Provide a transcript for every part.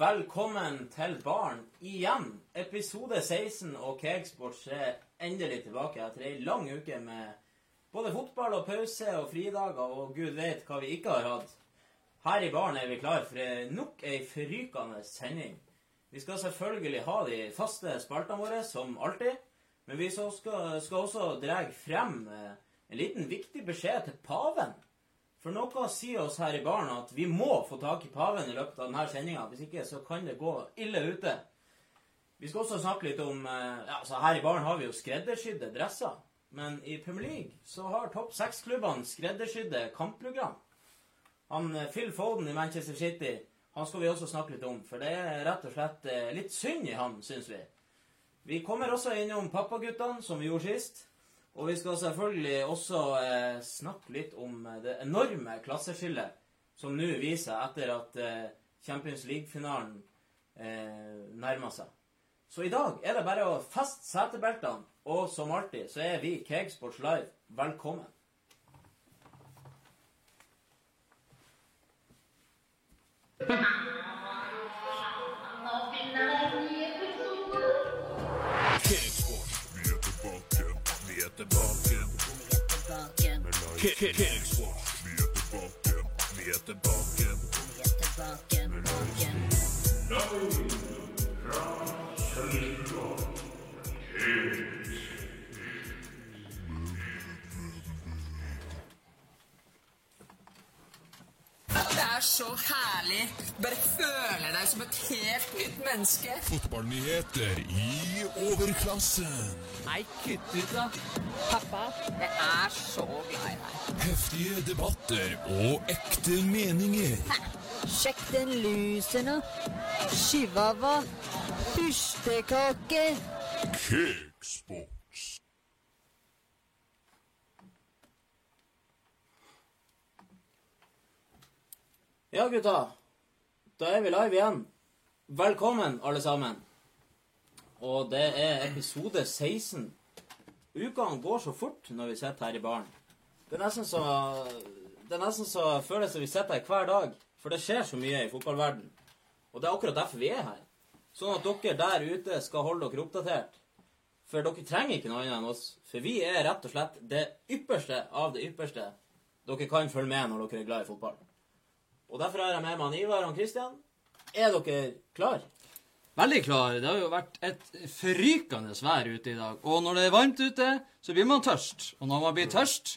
Velkommen til Barn igjen. Episode 16 og Cakesports er endelig tilbake etter ei lang uke med både fotball og pause og fridager og gud vet hva vi ikke har hatt. Her i Barn er vi klar for nok ei forrykende sending. Vi skal selvfølgelig ha de faste spaltene våre, som alltid. Men vi skal, skal også dra frem eh, en liten viktig beskjed til paven. For noe sier oss her i baren at vi må få tak i paven i løpet av denne sendinga. Hvis ikke så kan det gå ille ute. Vi skal også snakke litt om eh, ja, så Her i baren har vi jo skreddersydde dresser. Men i Premier League så har topp seks-klubbene skreddersydde kampprogram. Han eh, Phil Foden i Manchester City han skal vi også snakke litt om. For det er rett og slett eh, litt synd i han, syns vi. Vi kommer også innom pappaguttene, som vi gjorde sist. Og vi skal selvfølgelig også eh, snakke litt om eh, det enorme klasseskillet som nå viser etter at eh, Champions League-finalen eh, nærmer seg. Så i dag er det bare å feste setebeltene, og som alltid så er vi Cakesports Live. Velkommen. Cakesports. Cakesports. Vi er tilbake. Vi er er så herlig. Bare føle deg som et helt nytt menneske. Fotballnyheter i overklassen. Nei, kutt ut, da. Pappa, jeg er så glad i deg. Heftige debatter og ekte meninger. Sjekk den luseren, da. Chihuahua. Fyrstekake. Cakesports. Ja, gutta. Da er vi live igjen. Velkommen, alle sammen. Og det er episode 16. Ukene går så fort når vi sitter her i baren. Det er nesten så Det er nesten så føles som vi sitter her hver dag. For det skjer så mye i fotballverden. Og det er akkurat derfor vi er her. Sånn at dere der ute skal holde dere oppdatert. For dere trenger ikke noe annet enn oss. For vi er rett og slett det ypperste av det ypperste dere kan følge med når dere er glad i fotball. Og derfor har jeg med meg Ivar og Kristian. Er dere klar? Veldig klar. Det har jo vært et forrykende vær ute i dag. Og når det er varmt ute, så blir man tørst. Og når man blir tørst,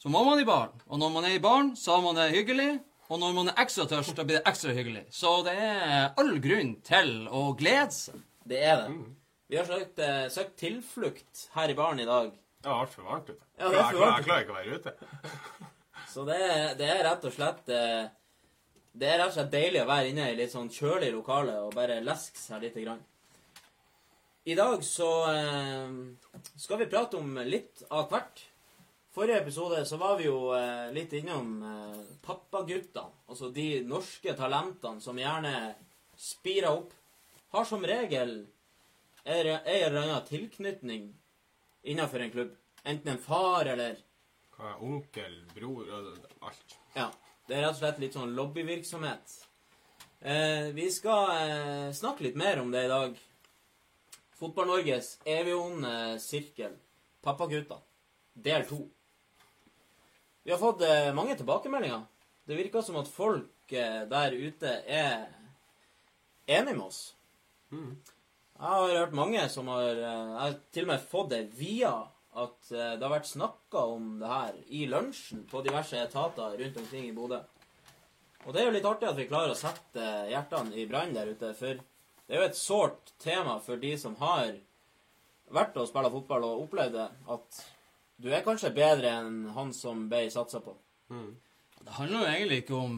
så må man i baren. Og når man er i baren, så har man det hyggelig. Og når man er ekstra tørst, da blir det ekstra hyggelig. Så det er all grunn til å glede seg. Det er det. Vi har søkt, eh, søkt tilflukt her i baren i dag. Det er altfor varmt ute. Ja, det er jeg, for varmt. jeg klarer ikke å være ute. Så det, er- det er rett og slett eh, Det er rett og slett deilig å være inne i litt sånn kjølig lokale og bare leske seg lite grann. I dag så eh, skal vi prate om litt av hvert. Forrige episode så var vi jo eh, litt innom eh, pappaguttene. Altså de norske talentene som gjerne spirer opp. Har som regel ei en eller annen tilknytning innenfor en klubb. Enten en far eller Hva er onkel, bror alt. ja, det er rett og slett litt sånn lobbyvirksomhet. Eh, vi skal eh, snakke litt mer om det i dag. Fotball-Norges evigonde sirkel. Pappagutta. Del to. Vi har fått eh, mange tilbakemeldinger. Det virker som at folk eh, der ute er enige med oss. Jeg har hørt mange som har eh, Jeg har til og med fått det via at eh, det har vært snakka om det her i lunsjen på diverse etater rundt omkring i Bodø. Og det er jo litt artig at vi klarer å sette eh, hjertene i brann der ute, for det er jo et sårt tema for de som har vært og spilla fotball og opplevd det, at du er kanskje bedre enn han som ble satsa på. Det handler jo egentlig ikke om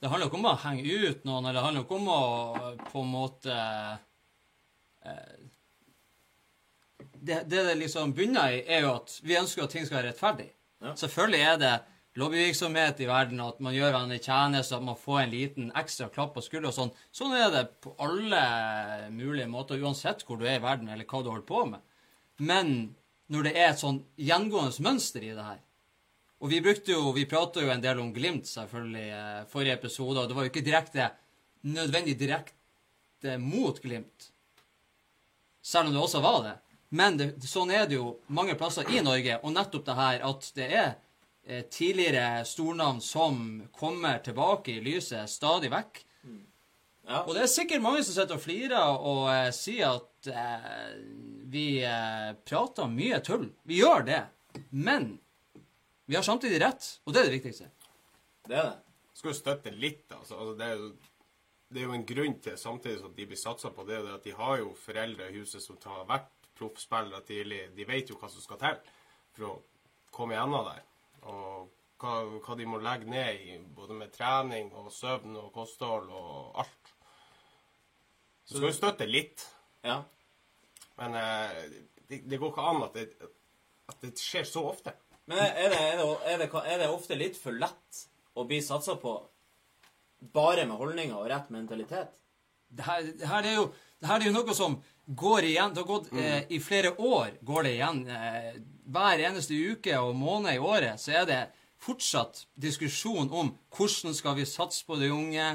Det handler ikke om å henge ut noen, eller det handler ikke om å på en måte eh, det, det det liksom bunner i, er jo at vi ønsker at ting skal være rettferdig. Ja. Selvfølgelig er det lobbyvirksomhet i verden, at man gjør hverandre tjeneste, at man får en liten ekstra klapp på skuldra og sånn. Sånn er det på alle mulige måter, uansett hvor du er i verden, eller hva du holder på med. Men når det er et sånn gjengående mønster i det her Og vi brukte jo, vi pratet jo en del om Glimt, selvfølgelig, i forrige episode, og det var jo ikke direkte nødvendig direkte mot Glimt. Selv om det også var det. Men det, sånn er det jo mange plasser i Norge, og nettopp det her at det er eh, tidligere stornavn som kommer tilbake i lyset stadig vekk. Ja. Og det er sikkert mange som sitter og flirer og eh, sier at eh, vi eh, prater mye tull. Vi gjør det. Men vi har samtidig rett, og det er det viktigste. Det er det. Skal jo støtte litt, altså. altså det, er jo, det er jo en grunn til, samtidig som de blir satsa på, det det at de har jo foreldre i huset som har vært proffspillere tidlig. De vet jo hva som skal til for å komme gjennom der. Og hva, hva de må legge ned i, både med trening og søvn og kosthold og alt. Så skal jo støtte litt. Ja. Men eh, det, det går ikke an at det, at det skjer så ofte. Men er det, er, det, er, det, er det ofte litt for lett å bli satsa på bare med holdninger og rett mentalitet? Det her, det her, er, jo, det her er jo noe som går igjen. Det har gått eh, I flere år går det igjen. Eh, hver eneste uke og måned i året så er det fortsatt diskusjon om hvordan skal vi satse på de unge,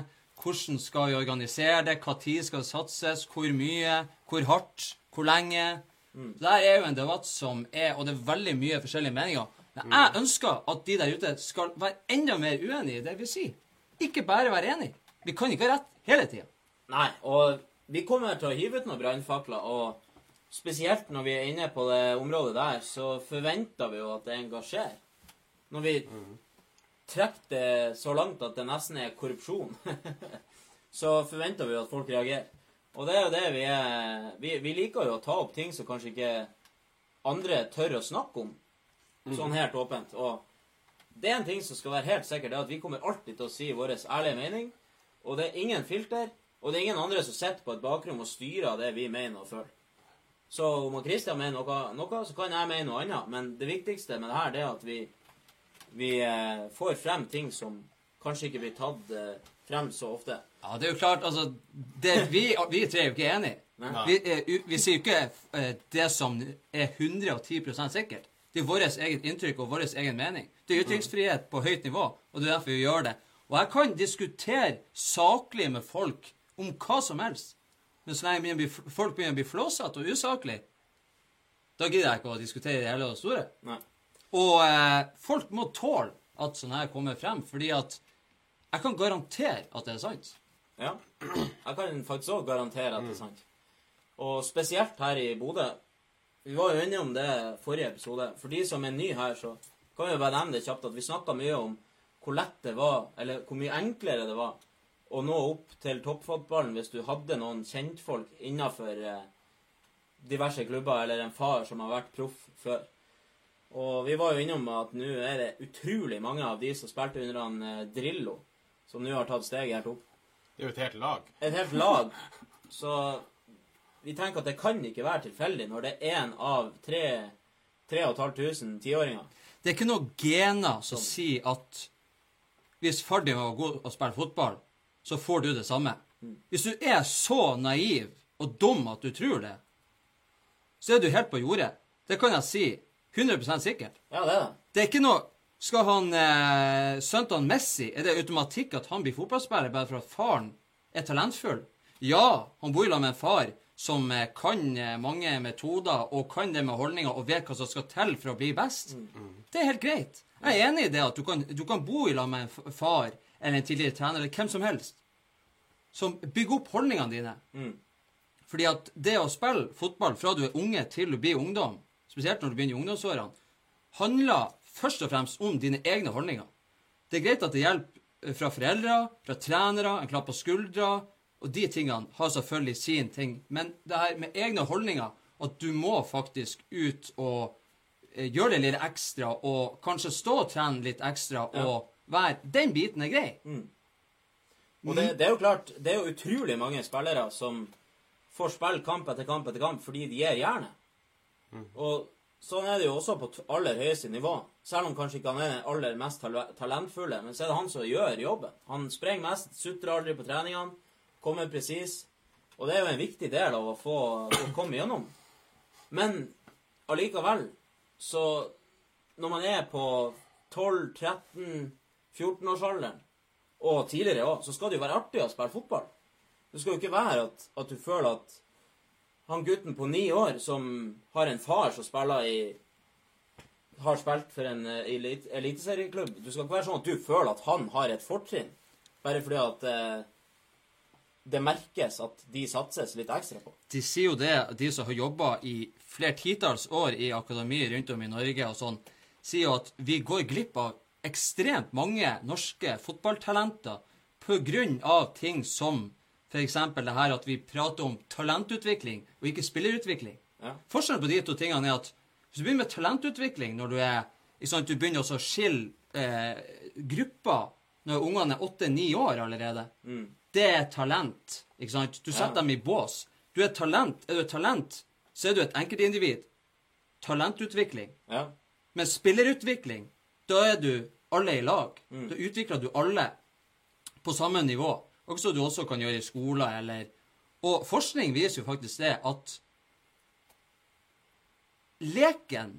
hvordan skal vi organisere det, hva tid skal det satses, hvor mye, hvor hardt, hvor lenge. Det her er jo en debatt som er Og det er veldig mye forskjellige meninger. Men jeg ønsker at de der ute skal være enda mer uenige i det vi sier. Ikke bare være enige. Vi kan ikke ha rett hele tida. Nei, og vi kommer til å hive ut noen brannfakler, og spesielt når vi er inne på det området der, så forventer vi jo at det engasjerer. Når vi trekker det så langt at det nesten er korrupsjon, så forventer vi jo at folk reagerer. Og det er jo det vi er Vi, vi liker jo å ta opp ting som kanskje ikke andre tør å snakke om, sånn helt åpent. Og det er en ting som skal være helt sikkert, det er at vi kommer alltid til å si vår ærlige mening. Og det er ingen filter, og det er ingen andre som sitter på et bakrom og styrer det vi mener og føler. Så om Kristian mener noe, noe, så kan jeg mene noe annet. Men det viktigste med det her, det er at vi, vi eh, får frem ting som kanskje ikke blir tatt eh, frem så ofte. Ja, det er jo klart, altså det, vi, vi tre er jo ikke enige. Vi, eh, vi sier jo ikke det som er 110% sikkert. Det er vårt eget inntrykk og vår egen mening. Det er ytringsfrihet på høyt nivå, og det er derfor vi gjør det. Og jeg kan diskutere saklig med folk om hva som helst. Men så lenge folk begynner å bli flåsete og usaklige, da gidder jeg ikke å diskutere det hele og store. Nei. Og eh, folk må tåle at sånn her kommer frem, fordi at jeg kan garantere at det er sant. Ja. Jeg kan faktisk òg garantere at det er sant. Og spesielt her i Bodø. Vi var jo innom det forrige episode. For de som er nye her, så kan vi jo bare nevne det kjapt at vi snakka mye om hvor lett det var, eller hvor mye enklere det var å nå opp til toppfotballen hvis du hadde noen kjentfolk innafor eh, diverse klubber, eller en far som har vært proff før. Og vi var jo innom at nå er det utrolig mange av de som spilte under han eh, Drillo, som nå har tatt steget helt opp Det er jo et helt lag. et helt lag. Så vi tenker at det kan ikke være tilfeldig når det er en av tre 3500 tiåringer. Det er ikke noen gener som sier at hvis far din var god å spille fotball, så får du det samme. Hvis du er så naiv og dum at du tror det, så er du helt på jordet. Det kan jeg si 100 sikkert. Ja, det er det. Det er ikke noe Skal han eh, sønnen Messi Er det automatikk at han blir fotballspiller bare for at faren er talentfull? Ja, han bor lag med en far som eh, kan eh, mange metoder og kan det med holdninger og vet hva som skal til for å bli best. Det er helt greit. Jeg er enig i det at du kan, du kan bo lag med en far eller en tidligere trener eller hvem som helst som bygger opp holdningene dine. Fordi at det å spille fotball fra du er unge til du blir ungdom, spesielt når du begynner i ungdomsårene, handler først og fremst om dine egne holdninger. Det er greit at det hjelper fra foreldre, fra trenere, en klapp på skuldra, og de tingene har selvfølgelig sin ting. Men det her med egne holdninger, at du må faktisk ut og eh, gjøre det litt ekstra, og kanskje stå og trene litt ekstra, og være Den biten er grei. Og det, det er jo klart, det er jo utrolig mange spillere som får spille kamp etter kamp etter kamp fordi de er jernet. Og sånn er det jo også på aller høyeste nivå. Selv om kanskje ikke han er den aller mest tal talentfulle, men så er det han som gjør jobben. Han sprenger mest, sutrer aldri på treningene, kommer presis. Og det er jo en viktig del av å få å komme gjennom. Men allikevel, så Når man er på 12-13-14-årsalderen, og tidligere òg, så skal det jo være artig å spille fotball. Det skal jo ikke være at, at du føler at han gutten på ni år som har en far som spiller i har spilt for en eh, elit, eliteserieklubb Du skal ikke være sånn at du føler at han har et fortrinn, bare fordi at eh, det merkes at de satses litt ekstra på. De sier jo det, de som har jobba i flere titalls år i akademi rundt om i Norge og sånn, sier jo at vi går glipp av ekstremt mange norske fotballtalenter av ting som f.eks. det her at vi prater om talentutvikling og ikke spillerutvikling. Ja. Forskjellen på de to tingene er at hvis du begynner med talentutvikling når du er sånn, Du begynner å skille eh, grupper når ungene er åtte-ni år allerede. Det er talent. ikke sant? Du setter Ja. dem i bås. Du er talent. Er du et talent, så er du et enkeltindivid. Talentutvikling. Ja. Men spillerutvikling, da er du alle i lag. Da utvikler du alle på samme nivå. Og så du også kan gjøre i skoler eller Og forskning viser jo faktisk det at leken,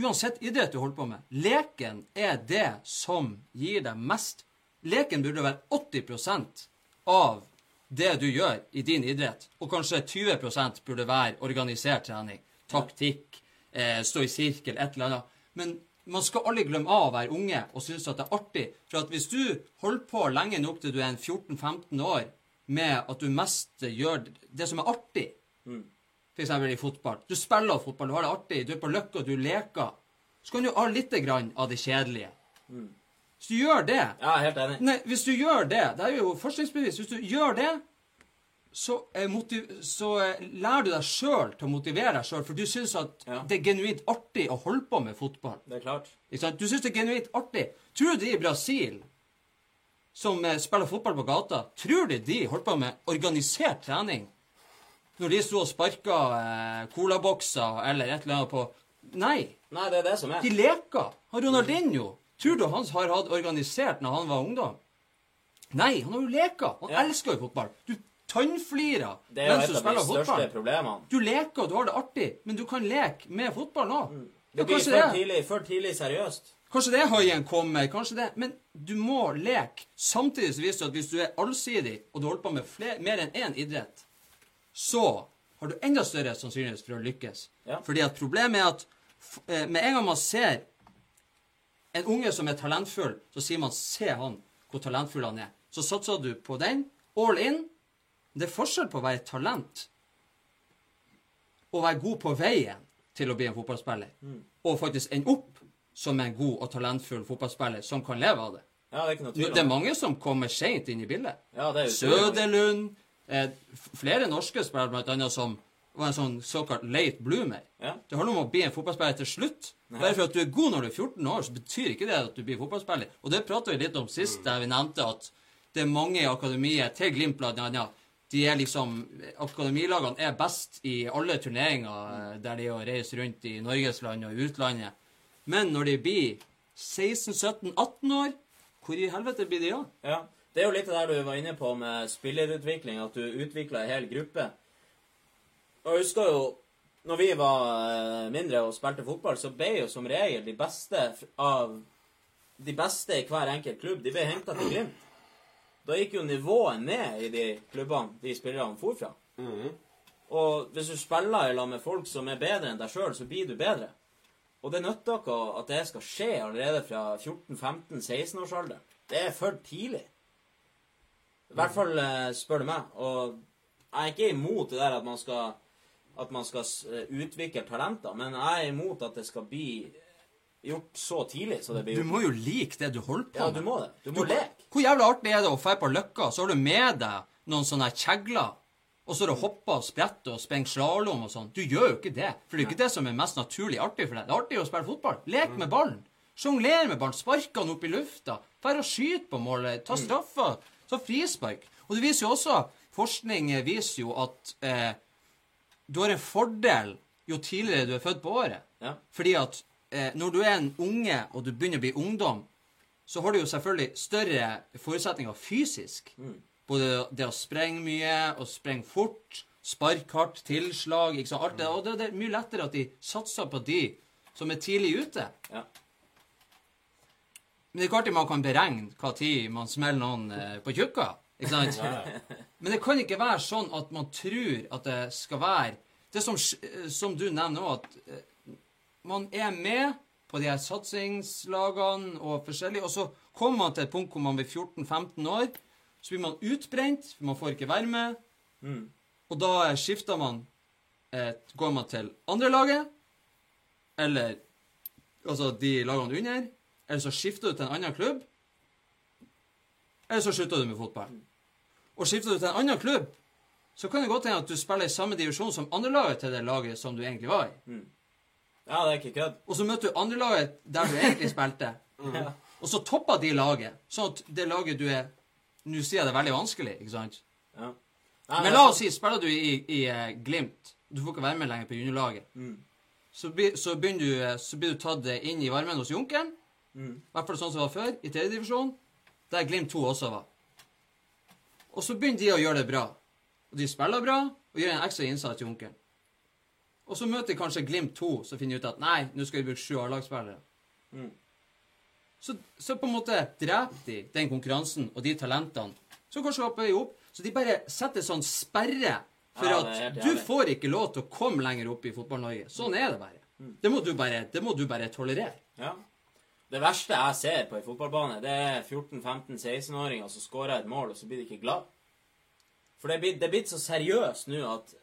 uansett idrett du holder på med, leken er det som gir deg mest. Leken burde være 80% av det du gjør i din idrett, og kanskje 20 burde være organisert trening, taktikk, eh, stå i sirkel, et eller annet. Men man skal aldri glemme av å være unge og synes at det er artig. For at hvis du holder på lenge nok til du er 14-15 år med at du mest gjør det som er artig, for eksempel i fotball. Du spiller fotball, du har det artig, du er på løkka, du leker. Så kan du ha litt grann av det kjedelige. Hvis du gjør det Ja, helt enig. Nei, hvis du gjør det Det er jo forskningsbevis. Hvis du gjør det, så, eh, så eh, lærer du deg sjøl til å motivere deg sjøl, for du syns at Ja. det er genuint artig å holde på med fotball. Det er klart. Du syns det er genuint artig. Tror du de i Brasil som eh, spiller fotball på gata, tror du de holdt på med organisert trening? Når de sto og sparka eh, colabokser eller et eller annet på Nei. Nei, det er det som er. De leker. Han Ronaldinho, tror du han har hatt organisert når han var ungdom? Nei, han har jo leka. Han Ja. elsker jo fotball. Du tannflirer er mens du spiller fotball. problemene. Du leker, og du har det artig, men du kan leke med fotball nå. Mm. Det blir ja, for tidlig, for tidlig seriøst. Kanskje det høyen kommer, kanskje det. Men du må leke. Samtidig så viser det at hvis du er allsidig, og du holder på med fler, mer enn én idrett, så har du enda større sannsynlighet for å lykkes. Ja. Fordi at problemet er at eh, med en gang man ser en unge som er talentfull, så sier man 'se han, hvor talentfull han er'. Så satser du på den, all in. Det er forskjell på å være et talent og være god på veien til å bli en fotballspiller, og faktisk ende opp som en god og talentfull fotballspiller som kan leve av det. Ja, det er Det er mange som kommer seint inn i bildet. Ja, det er. Søderlund eh, Flere norske spillere blant annet som var en sånn såkalt late bloomer. Ja. Det handler om å bli en fotballspiller til slutt. Bare for at du er god når du er 14 år, så betyr ikke det at du blir fotballspiller. Og det pratet vi litt om sist, der vi nevnte at det er mange i akademiet, til Glimt blant annet, de er liksom Akademilagene er best i alle turneringer eh, der de har reist rundt i Norgesland og utlandet. Men når de blir 16-17-18 år, hvor i helvete blir de da? Ja. Det er jo litt det der du var inne på med spillerutvikling, at du utvikla en hel gruppe. Og jeg husker jo når vi var eh, mindre og spilte fotball, så ble jo som regel de beste av de beste i hver enkelt klubb de ble henta til Glimt. Da gikk jo nivået ned i de klubbene de spillerne for fra. Og hvis du spiller i lag med folk som er bedre enn deg sjøl, så blir du bedre. Og det nytter ikke at det skal skje allerede fra 14-15-16-årsalderen. Det er for tidlig. I hvert fall eh, spør du meg. Og jeg er ikke imot det der at man skal, at man skal utvikle talenter, men jeg er imot at det skal bli gjort så tidlig Så det blir Du må jo like det du holder på Ja, med. du må det. Du må leke. Hvor jævlig artig er det å dra på Løkka, så har du med deg noen sånne kjegler, og så har du hoppa og spretter og sprenger slalåm og sånn. Du gjør jo ikke det. For det er jo ikke det som er mest naturlig artig for deg. Det er artig å spille fotball. Lek med ballen. Sjonglere med ballen. Spark han opp i lufta. Dra og skyte på målet. Ta straffer. Ta frispark. Og det viser jo også Forskning viser jo at eh, du har en fordel jo tidligere du er født på året. Ja. Fordi at eh, når du er en unge, og du begynner å bli ungdom, så har du jo selvfølgelig større forutsetninger fysisk. Både det å sprenge mye, og sprenge fort, sparke hardt, tilslag ikke sant? Alt det. Og det, det er mye lettere at de satser på de som er tidlig ute. Ja. Men det er ikke alltid man kan beregne hva tid man smeller noen eh, på tjukka. Ikke sant? Men det kan ikke være sånn at man tror at det skal være Det som, som du nevner nå, at eh, man er med på de her satsingslagene og forskjellig, og så kommer man til et punkt hvor man blir 14-15 år, så blir man utbrent, for man får ikke være med, og da skifter man et, Går man til andre laget, eller altså de lagene under, eller så skifter du til en annen klubb, eller så slutter du med fotball. Og skifter du til en annen klubb, så kan det godt hende at du spiller i samme divisjon som andrelaget til det laget som du egentlig var i. Ja, det er ikke kødd. Og så møter du andrelaget der du egentlig spilte. Og så topper de laget, sånn at det laget du er Nå sier jeg det er veldig vanskelig, ikke sant? Ja. Nei, Men la oss si, spiller du i, i uh, Glimt, du får ikke være med lenger på juniorlaget, så, be, så, du, eh, så blir du tatt eh, inn i varmen hos Junkeren, i hvert fall sånn som det var før, i tredjedivisjon, der Glimt 2 også var. Og så begynner de å gjøre det bra. Og de spiller bra, og gjør en ekstra innsats i Junkeren. Og så møter kanskje Glimt 2, som finner ut at nei, nå skal vi bruke sju A-lagsspillere. Så, så på en måte dreper de den konkurransen og de talentene som kanskje vei opp. Så de bare setter sånn sperre for Ja, at du får ikke lov til å komme lenger opp i Fotball-Norge. Sånn er det bare. Det må du bare, det må du bare tolerere. Ja. Det verste jeg ser på en fotballbane, det er 14-15-16-åringer som skårer et mål, og så blir de ikke glad. For det det er blitt så seriøst nå at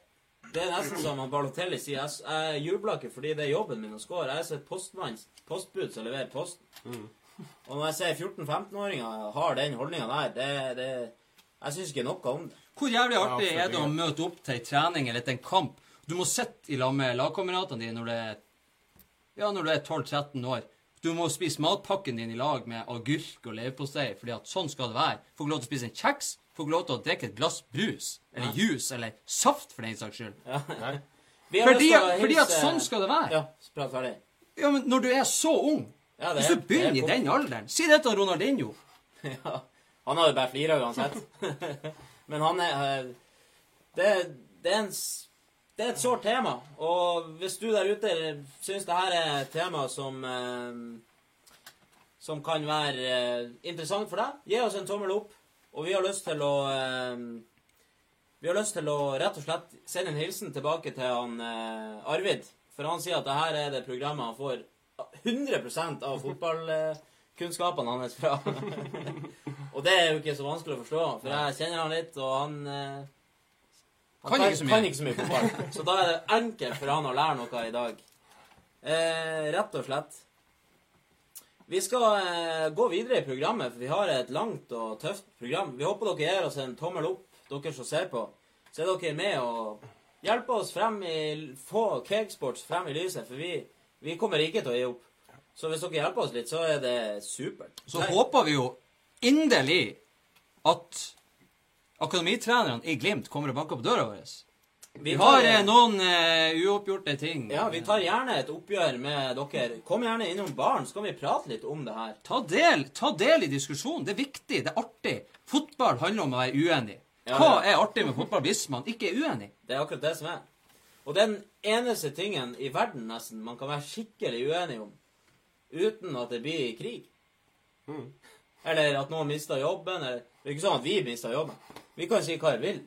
det er nesten som han Balotelli sier. Jeg, jeg jubler ikke fordi det er jobben min å score. Jeg er så et postmann, postbud som leverer posten. Og når jeg ser 14-15-åringer har den holdninga der, det, det Jeg syns ikke noe om det. Hvor jævlig artig er det å møte opp til ei trening eller til en kamp? Du må sitte i lag med lagkameratene dine når du er ja, er 12-13 år. Du må spise matpakken din i lag med agurk og leverpostei, fordi at sånn skal det være. Får ikke lov til å spise en kjeks, får ikke lov til å drikke et glass brus, eller juice, eller saft, for den saks skyld. Ja. Fordi, fordi at sånn skal det være. Ja, prat ferdig. Ja, men når du er så ung, Ja, det hvis er- du begynner i er den alderen Si det til Ronaldinho. Ja, han hadde bare flira uansett. Men han er eh, det, det, er en, det er et sårt tema. Og hvis du der ute syns det her er et tema som eh, Som kan være eh, interessant for deg, gi oss en tommel opp. Og vi har lyst til å eh, Vi har lyst til å rett og slett sende en hilsen tilbake til han eh, Arvid. For han sier at det her er det programmet han får 100% av fotballkunnskapene hans fra. Og det er jo ikke så vanskelig å forstå, for jeg kjenner han litt, og han eh, han Kan ikke så mye. Kan ikke så mye fotball. Så da er det enkelt for han å lære noe i dag. Eh, rett og slett. Vi skal eh, gå videre i programmet, for vi har et langt og tøft program. Vi håper dere gir oss en tommel opp, dere som ser på. Så er dere med og hjelper oss frem i Få Cakesports frem i lyset, for vi, vi kommer ikke til å gi opp. Så hvis dere hjelper oss litt, så er det supert. Så Nei, håper vi jo inderlig at akademitrenerne i Glimt kommer og banker på døra vår. Vi har eh, noen eh, uoppgjorte ting. Ja, vi tar gjerne et oppgjør med dere. Kom gjerne innom baren, så kan vi prate litt om det her. Ta del, ta del i diskusjonen. Det er viktig. Det er artig. Fotball handler om å være uenig. Ja, Hva ja. er artig med fotball hvis man ikke er uenig? Det er akkurat det som er. Og den eneste tingen i verden nesten man kan være skikkelig uenig om uten at det blir krig. Eller at noen mister jobben. Eller, det er ikke sånn at vi mister jobben. Vi kan si hva vi vil.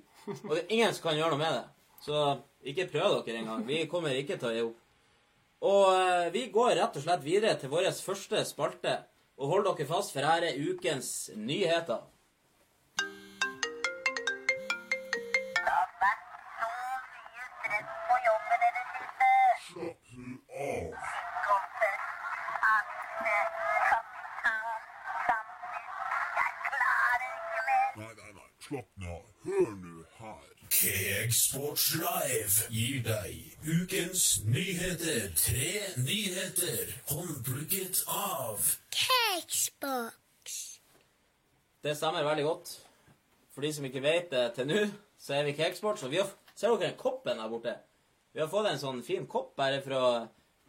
Og det er ingen som kan gjøre noe med det. Så ikke prøv dere engang. Vi kommer ikke til å gi opp. Og eh, vi går rett og slett videre til vår første spalte. Og hold dere fast, for her er ukens nyheter. Slapp nå av. Hør nå her. Sports Live gir deg ukens nyheter. Tre nyheter håndplukket av Det stemmer veldig godt. For de som ikke vet det til nå, så er vi Cakesports. Og vi har, ser dere den koppen der borte? Vi har fått en sånn fin kopp bare for å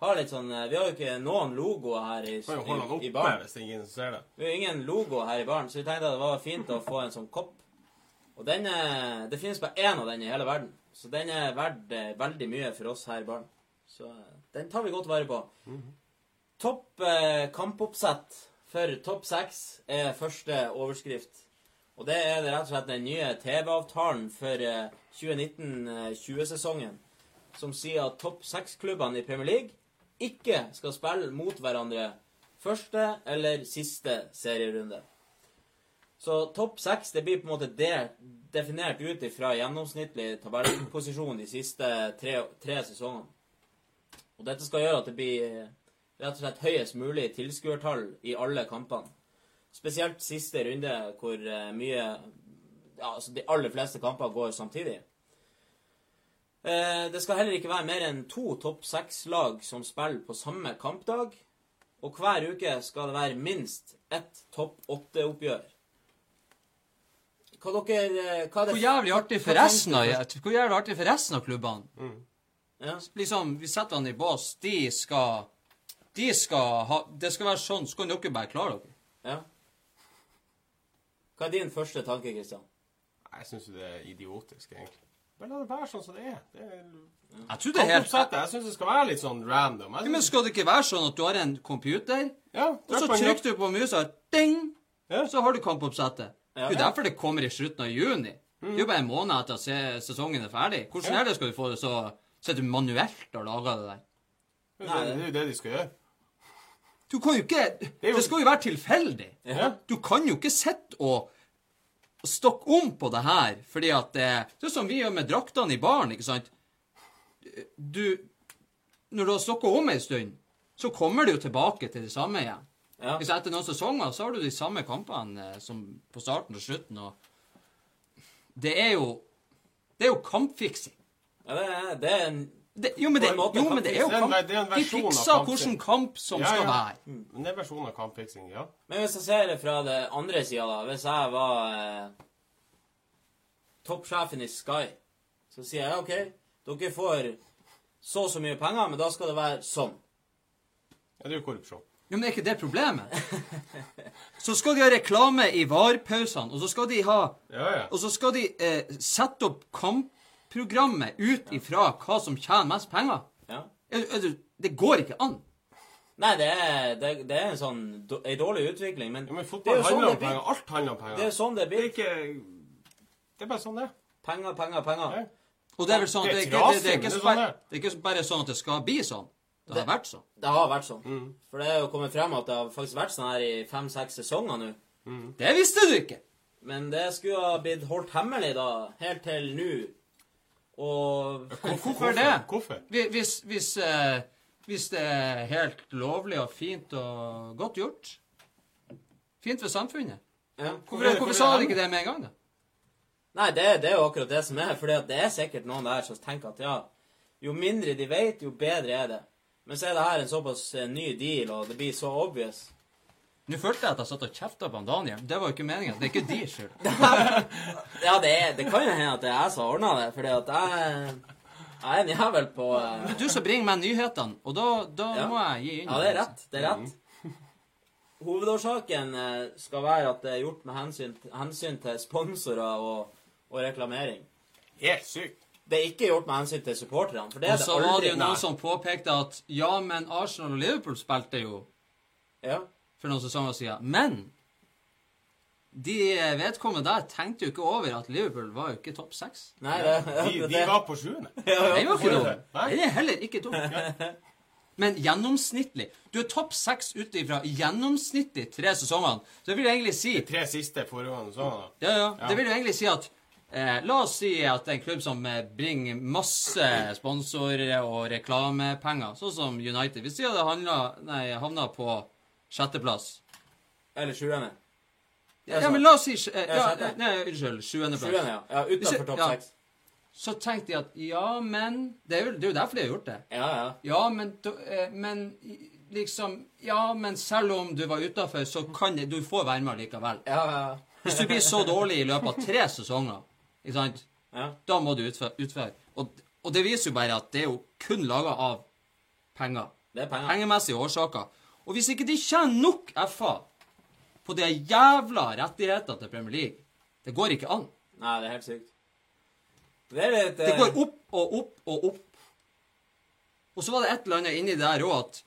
ha litt sånn eh, Vi har jo ikke noen logoer her i, i, i baren. hvis ingen ser det. Vi har ingen logo her i baren, så vi tenkte at det var fint å få en sånn kopp. Og den er, det finnes bare én av den i hele verden, så den er verdt eh, veldig mye for oss her i baren. Så eh, den tar vi godt vare på. Topp eh, kampoppsett for topp seks er første overskrift. Og det er det rett og slett den nye TV-avtalen for eh, 2019-20-sesongen, som sier at topp seks-klubbene i Premier League ikke skal spille mot hverandre første eller siste serierunde. Så topp seks det blir på en måte det, definert ut ifra gjennomsnittlig tabellposisjon de siste tre, tre sesongene. Og dette skal gjøre at det blir eh, rett og slett høyest mulig tilskuertall i alle kampene. Spesielt siste runde, hvor eh, mye Ja, altså de aller fleste kamper går samtidig. Eh, det skal heller ikke være mer enn to topp seks-lag som spiller på samme kampdag. Og hver uke skal det være minst ett topp åtte-oppgjør. Hva dere eh, hva det, Hvor jævlig artig for resten av, hvor jævlig artig for resten av klubbene. Ja. Liksom, vi setter han i bås. De skal De skal ha Det skal være sånn. Så kan dere bare klare dere. ja. Hva er din første tanke, Kristian? Jeg syns det er idiotisk, egentlig. Bare la det være sånn som det er. Det er Jeg tror det er helt jeg syns det skal være litt sånn random. Synes... Ja, Men skal det ikke være sånn at du har en computer, ja, og så trykker du på musa, ding, Ja. så har du kampoppsettet. Ja. Det er jo derfor det kommer i slutten av juni. Det er jo bare en måned etter at sesongen er ferdig. Hvordan Ja. er det skal du få det så Sitter du manuelt og lager det der? Det er det er jo det de skal gjøre. Du kan jo ikke Det, jo- Det skal jo være tilfeldig. Ja. Du kan jo ikke sitte og stokke om på det her, fordi at det Det er som vi gjør med draktene i baren, ikke sant? Du Når du har stokka om ei stund, så kommer du jo tilbake til det samme igjen. Ja. Hvis etter noen sesonger så har du de samme kampene eh, som på starten og slutten, og Det er jo Det er jo kampfiksing. Ja, det er, det er en Det, jo, men det, jo, men det er jo kamp. Det er en- det er en De fikser hvilken kamp som Ja, skal være. Men det er versjonen av kampfiksing, ja. Men hvis jeg ser det fra det andre sida, da Hvis jeg var eh, toppsjefen i Sky, så sier jeg OK, dere får så og så mye penger, men da skal det være sånn. Ja, det er jo korrupsjon. Jo, men er ikke det problemet? Så skal de ha reklame i VAR-pausene, og så skal de ha Ja, ja. Og så skal de eh, sette opp kampprogrammet ut ifra hva som tjener mest penger. Ja. Er, er det går ikke an. Nei, det er, det, det er en sånn ei dårlig utvikling, men, ja men er fotball handler sånn handler det om blir. penger. Alt handler om penger. Det er sånn det Det er ikke Det er bare sånn det er. Penger, penger, penger. Ja. Og det er vel sånn at er er er er sånn er. det er ikke bare sånn at det skal bli sånn. Det har Det- vært sånn. Det har vært sånn. Mm. For det er jo kommet frem at det har faktisk vært sånn her i fem-seks sesonger nå. Det visste du ikke! Men det skulle ha blitt holdt hemmelig, da, helt til nå. Og Hvorfor det? Hvorfor? Hvis, hvis, hvis, eh, hvis det er helt lovlig og fint og godt gjort Fint for samfunnet. ja. Hvorfor, hvorfor sa de ikke det med en gang, da? Nei, det, det er jo akkurat det som er. fordi det er sikkert noen der som tenker at ja, jo mindre de vet, jo bedre er det. Men så er det her en såpass eh, ny deal, og det blir så obvious. Nå følte jeg at jeg satt og kjefta på Daniel. Det var jo ikke meninga. Det er ikke de skyld. Ja, det, er, det kan jo hende at det er jeg som har ordna det, fordi at jeg, jeg er en jævel på uh... Du som bringer meg nyhetene, og da, da Ja. må jeg gi inn. Ja, det er rett. Det er rett. Hovedårsaken eh, skal være at det er gjort med hensyn, hensyn til sponsorer og, og reklamering. Helt sykt. Det er ikke gjort med hensyn til supporterne, for det Og er det så var det jo noen som påpekte at ja, men Arsenal og Liverpool spilte jo Ja. for noen sesonger siden. Men de vedkommende der tenkte jo ikke over at Liverpool var jo ikke topp seks. Nei, det, De, det, de var på sjuende. Det var ikke dum. Nei. Det er heller ikke dumt. Men gjennomsnittlig Du er topp seks ut ifra gjennomsnittlig tre sesongene. Så det vil jeg egentlig si Tre siste foregående sesongene. Ja, ja. Ja. Det vil jo egentlig si at eh, La oss si at det er en klubb som eh, bringer masse sponsorer og reklamepenger, sånn som United. Hvis de hadde handla, nei, havna på sjetteplass Eller sjuende. Ja, men la oss si eh, Ja. Nei, unnskyld. Sjuendeplass. Sjuende, ja. ja Utenfor topp ja. Så tenkte de at ja, men Det er jo, det er jo derfor de har gjort det. Ja, ja. Ja, men, eh, men liksom Ja, men selv om du var utafor, så kan det, du får være med likevel. Ja, ja. Hvis du blir så dårlig i løpet av tre sesonger, ikke sant, ja. da må du utføre. utføre. Og, og det viser jo bare at det er jo kun laga av penger. Det er penger. Pengemessige årsaker. Og hvis ikke de tjener nok FA på de jævla rettighetene til Premier League, det går ikke an. Nei, det er helt sykt. Det er litt Det eh, går opp og opp og opp. Og så var det et eller annet inni der òg at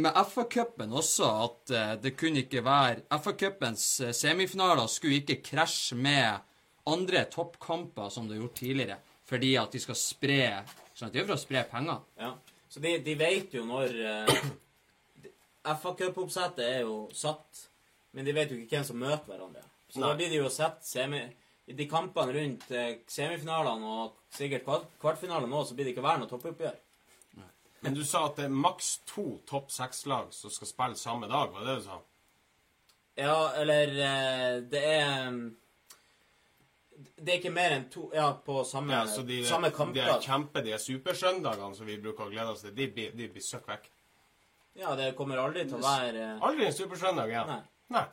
med FA-cupen også at eh, det kunne ikke være FA-cupens eh, semifinaler skulle ikke krasje med andre toppkamper som du har gjort tidligere, fordi at de skal spre sånn at Det er for å spre penger. Ja. Så de, de vet jo når eh, FA-cupoppsettet er jo satt, men de vet jo ikke hvem som møter hverandre. Så da blir de jo sett semi, i de kampene rundt eh, semifinalene og sikkert kvart, kvartfinalene nå, så blir det ikke være noe toppoppgjør. Men du sa at det er maks to topp seks-lag som skal spille samme dag, var det det du sa? Ja, eller eh, det er Det er ikke mer enn to Ja, på samme, Ja, så de, samme de er kjempe, de er supersøndagene som vi bruker å glede oss til, de blir, de blir søkk vekk. Ja, det kommer aldri til å være Aldri en supersøndag igjen. Nei. Nei.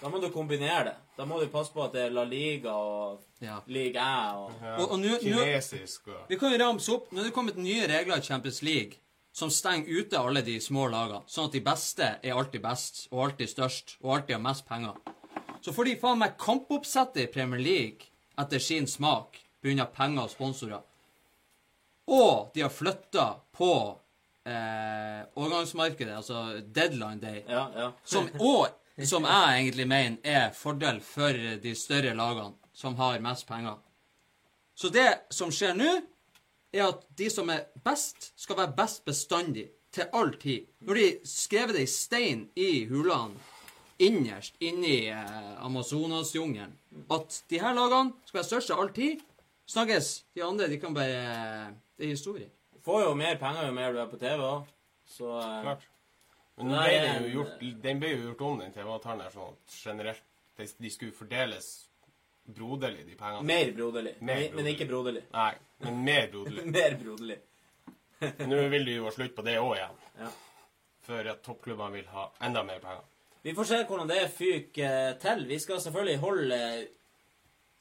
Da må du kombinere det. Da må du passe på at det er La Liga og Ja. Liga Æ og Ja. Og- og nå- Kinesisk og Vi kan jo ramse opp. Nå er det kommet nye regler i Champions League som stenger ute alle de små lagene, sånn at de beste er alltid best, og alltid størst, og alltid har mest penger. Så får de faen meg kampoppsettet i Premier League etter sin smak, pga. penger og sponsorer. Og de har flytta på eh, overgangsmarkedet, altså deadline day, Ja, ja. som, òg som jeg egentlig mener er fordel for de større lagene som har mest penger. Så det som skjer nå, er at de som er best, skal være best bestandig. Til all tid. Når de skrev det i stein i hulene innerst inni eh, Amazonasjungelen, at de her lagene skal være størst av all tid, snakkes. De andre, de kan bare Det er historie. Du får jo mer penger jo mer du er på TV òg. Så eh, Klart. Men nå ble det jo gjort, den ble jo gjort om, den TV-avtalen her, sånn at generelt de, de skulle fordeles broderlig, de pengene. mer broderlig. Mer Men, men ikke broderlig. Nei, men mer broderlig. mer broderlig. Nå vil de jo ha slutt på det òg igjen. Ja. For at toppklubbene vil ha enda mer penger. Vi får se hvordan det fyker eh, til. Vi skal selvfølgelig holde eh,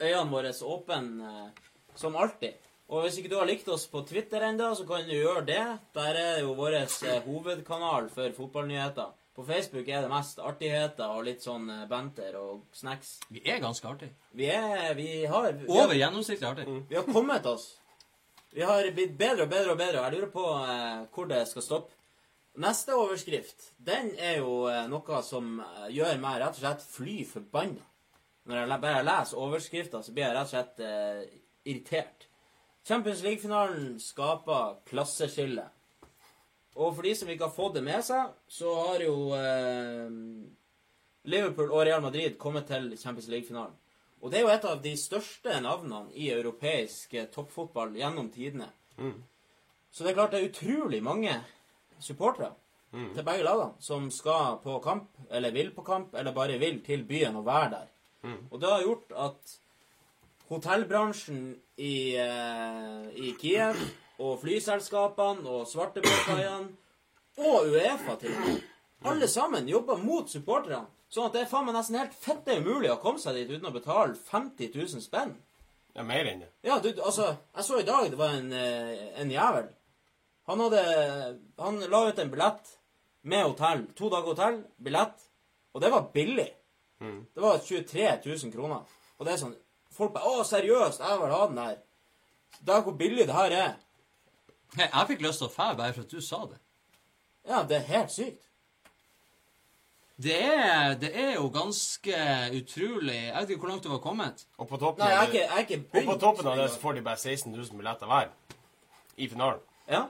øynene våre åpne eh, som alltid. Og hvis ikke du har likt oss på Twitter ennå, så kan du gjøre det. Der er jo vår hovedkanal for fotballnyheter. På Facebook er det mest artigheter og litt sånn benter banter og snacks. Vi er ganske artige. Vi er Vi har vi Over gjennomsnittlig artige. vi har kommet oss. Vi har blitt bedre og bedre og bedre. Jeg lurer på eh, hvor det skal stoppe. Neste overskrift den er jo eh, noe som eh, gjør meg rett og slett fly forbanna. Når jeg bare leser overskrifta, så blir jeg rett og slett eh, irritert. Champions League-finalen skaper klasseskille. Og for de som ikke har fått det med seg, så har jo eh, Liverpool og Real Madrid kommet til Champions League-finalen. Og det er jo et av de største navnene i europeisk eh, toppfotball gjennom tidene. Så det er klart det er utrolig mange supportere til begge lagene som skal på kamp, eller vil på kamp, eller bare vil til byen og være der. Og det har gjort at hotellbransjen i, eh, i Kiev, og flyselskapene og svartebåtkaiene, og Uefa til og med, alle sammen jobber mot supporterne. Sånn at det er faen meg nesten helt fette umulig å komme seg dit uten å betale 50 000 spenn. Ja, mer enn det. Ja, du, altså, jeg så i dag det var en, eh, en jævel. Han hadde Han la ut en billett med hotell. To dager hotell, billett. Og det var billig. Det var 23 000 kroner. Og det er sånn Folk bare 'Å, seriøst, jeg vil ha den der'. Det er hvor billig det her er. Hey, jeg fikk lyst til å dra bare for at du sa det. Ja, det er helt sykt. Det er, det er jo ganske utrolig Jeg vet ikke hvor langt du var kommet. Og på toppen Nei, jeg er ikke, jeg er ikke og på toppen av det så får de bare 16 000 billetter hver i finalen. Ja.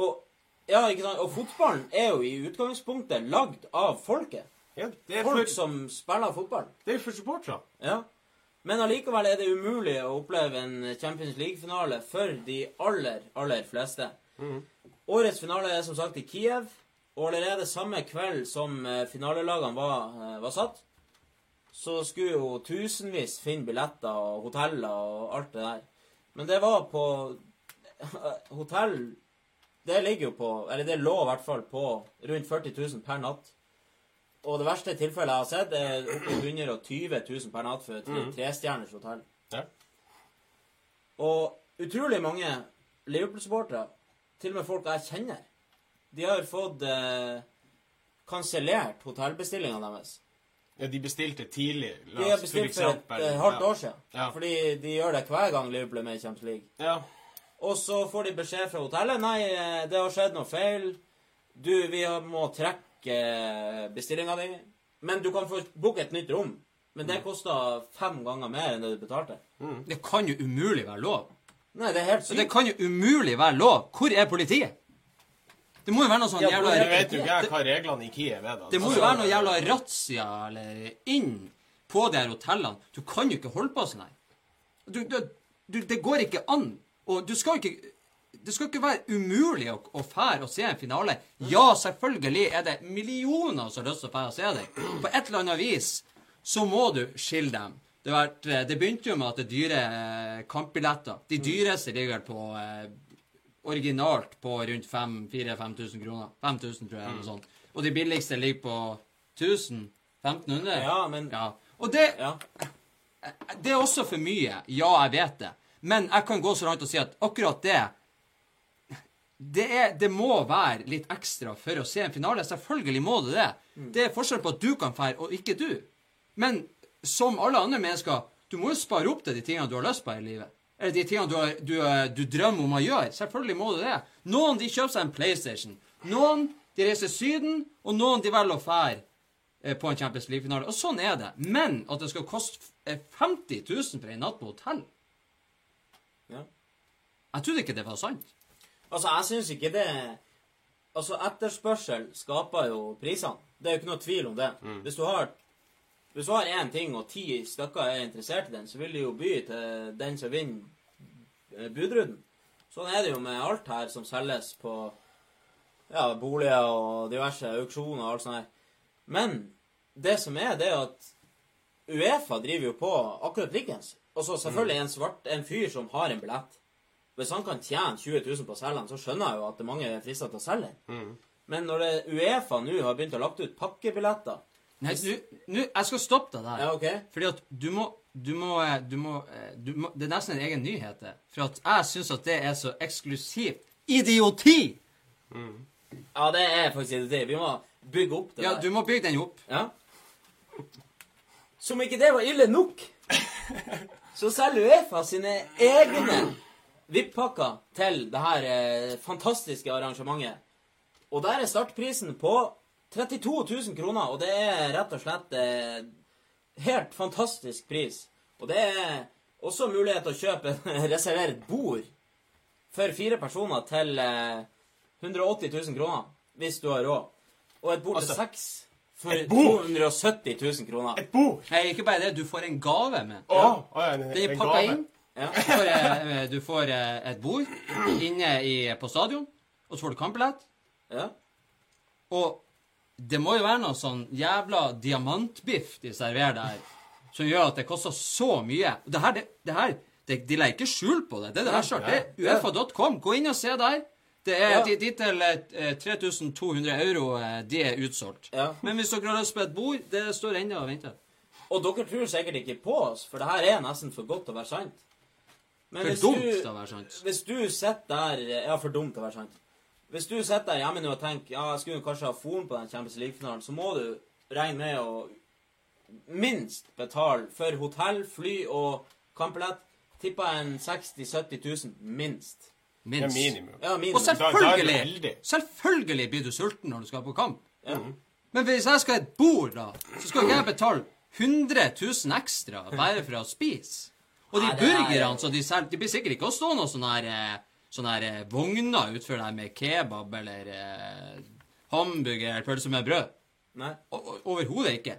Og, ja, ikke sant? og fotballen er jo i utgangspunktet lagd av folket. Ja, det er Folk for, som spiller fotball. det er for supportere. Ja. Men allikevel er det umulig å oppleve en Champions League-finale for de aller, aller fleste. Årets finale er som sagt i Kiev, og allerede samme kveld som eh, finalelagene var, eh, var satt, så skulle jo tusenvis finne billetter og hoteller og alt det der. Men det var på Hotell Det ligger jo på Eller det lå i hvert fall på rundt 40 000 per natt. Og det verste tilfellet jeg har sett, er oppi i 120 000 per natt for et trestjerners hotell. Ja. Og utrolig mange Liverpool-supportere, til og med folk jeg kjenner, de har fått eh, kansellert hotellbestillinga deres. Ja, de bestilte tidlig. La oss, De har bestilt for et eksempel- eh, halvt ja. år siden. Ja. Fordi de gjør det hver gang Liverpool er med i Champions League. Ja. Og så får de beskjed fra hotellet Nei, eh, det har skjedd noe feil. Du, vi må trekke eh, bestillinga di, men du kan få booke et nytt rom. Men det koster fem ganger mer enn det du betalte. Det kan jo umulig være lov. Nei, det er helt sykt. det kan jo umulig være lov. Hvor er politiet? Det må jo være noe sånn Ja, jævla Jeg vet jo ikke hva reglene i Kiev er, da. Det må Altså, jo være noe jævla razzia eller inn på de her hotellene. Du kan jo ikke holde på sånn her. Du, du, du, det går ikke an. Og du skal ikke Det skal ikke være umulig å, å fære og se en finale. Ja, selvfølgelig er det millioner som har lyst til å fære og se deg. På et eller annet vis så må du skille dem. Det, vært, eh, det begynte jo med at det dyre eh, kampbilletter. De dyreste ligger på eh, originalt på rundt 4000-5000 kroner. 5000, tror jeg, eller noe sånt. Og de billigste ligger på 1000? 1500? Ja, men Ja. Og det, Ja. det er også for mye. Ja, jeg vet det. Men jeg kan gå så langt og si at akkurat det det, er, det må være litt ekstra for å se en finale. Selvfølgelig må det det. Det er forskjell på at du kan fære, og ikke du. Men som alle andre mennesker, du må jo spare opp til de tingene du har lyst på i livet. Eller de tingene du, har, du, du drømmer om å gjøre. Selvfølgelig må du det. Noen de kjøper seg en PlayStation. Noen de reiser Syden, og noen de velger å fære eh, på en Champions League-finale. Og sånn er det. Men at det skal koste eh, 50 000 for en natt på hotell. Jeg trodde ikke det var sant. Altså, jeg syns ikke det Altså, etterspørsel skaper jo prisene. Det er jo ikke noe tvil om det. Hvis du har hvis du har én ting, og ti stykker er interessert i den, så vil de jo by til den som vinner eh, budrunden. Sånn er det jo med alt her som selges på ja, boliger og diverse auksjoner og alt sånt her. Men det som er, det er at Uefa driver jo på akkurat likens. Og så selvfølgelig en svart, en fyr som har en billett. Hvis han kan tjene 20 000 på å selge den, så skjønner jeg jo at det er mange frister til å selge den. Men når det, Uefa nå har begynt å lagt ut pakkebilletter Nei, nu, nu, jeg skal stoppe deg der. Ja, ok. Fordi at du må, du må, eh, du må, eh, du må Det er nesten en egen nyhet, det. For at jeg syns at det er så eksklusivt idioti! Ja, det er faktisk idioti. Vi må bygge opp det Ja, der. du må bygge den opp. Ja. Som ikke det var ille nok, så selger Uefa sine egne VIP-pakker til det her eh, fantastiske arrangementet. Og der er startprisen på 32 000 kroner, og det er rett og slett eh, helt fantastisk pris. Og det er også mulighet til å kjøpe reservert bord for fire personer til eh, 180 000 kroner, hvis du har råd. Og et bord til Altså, seks for 270 000 kroner. Et bord! Nei, ikke bare det. Du får en gave med. Å, oh, ja, en, Det er en pakka inn. Ja. Du får, eh, du får eh, et bord inne i, på stadion, og så får du kampbillett. Ja. Og det må jo være noe sånn jævla diamantbiff de serverer der, som gjør at det koster så mye. Og det her, det, det her det, De legger ikke skjul på det. Det er det sjøl. Det er uefa.com. Gå inn og se der. Det er Ja. dit til eh, 3200 euro, eh, de er utsolgt. Ja. Men hvis dere har lyst på et bord, det står ennå og venter. Og dere tror sikkert ikke på oss, for det her er nesten for godt til å være sant. Men For dumt du- til å være sant. Hvis du sitter der Ja, for dumt til å være sant. Hvis du sitter der hjemme nå og tenker ja, jeg skulle kanskje ha foren på den Champions League-finalen, så må du regne med å minst betale for hotell, fly og kampbillett. jeg en 60 000-70 000 minst. Det er minimum. Ja, Og minimum. Da- da er selvfølgelig, selvfølgelig blir du sulten når du skal på kamp. Ja. Men hvis jeg skal ha et bord, da, så skal ikke jeg betale 100 000 ekstra bare for å spise. Og de er- burgerne som de selger, de blir sikkert ikke å stå noen sånne her, eh, sånne her eh, vogner utfor der med kebab eller eh, hamburger eller pølse med brød. Nei. Overhodet ikke.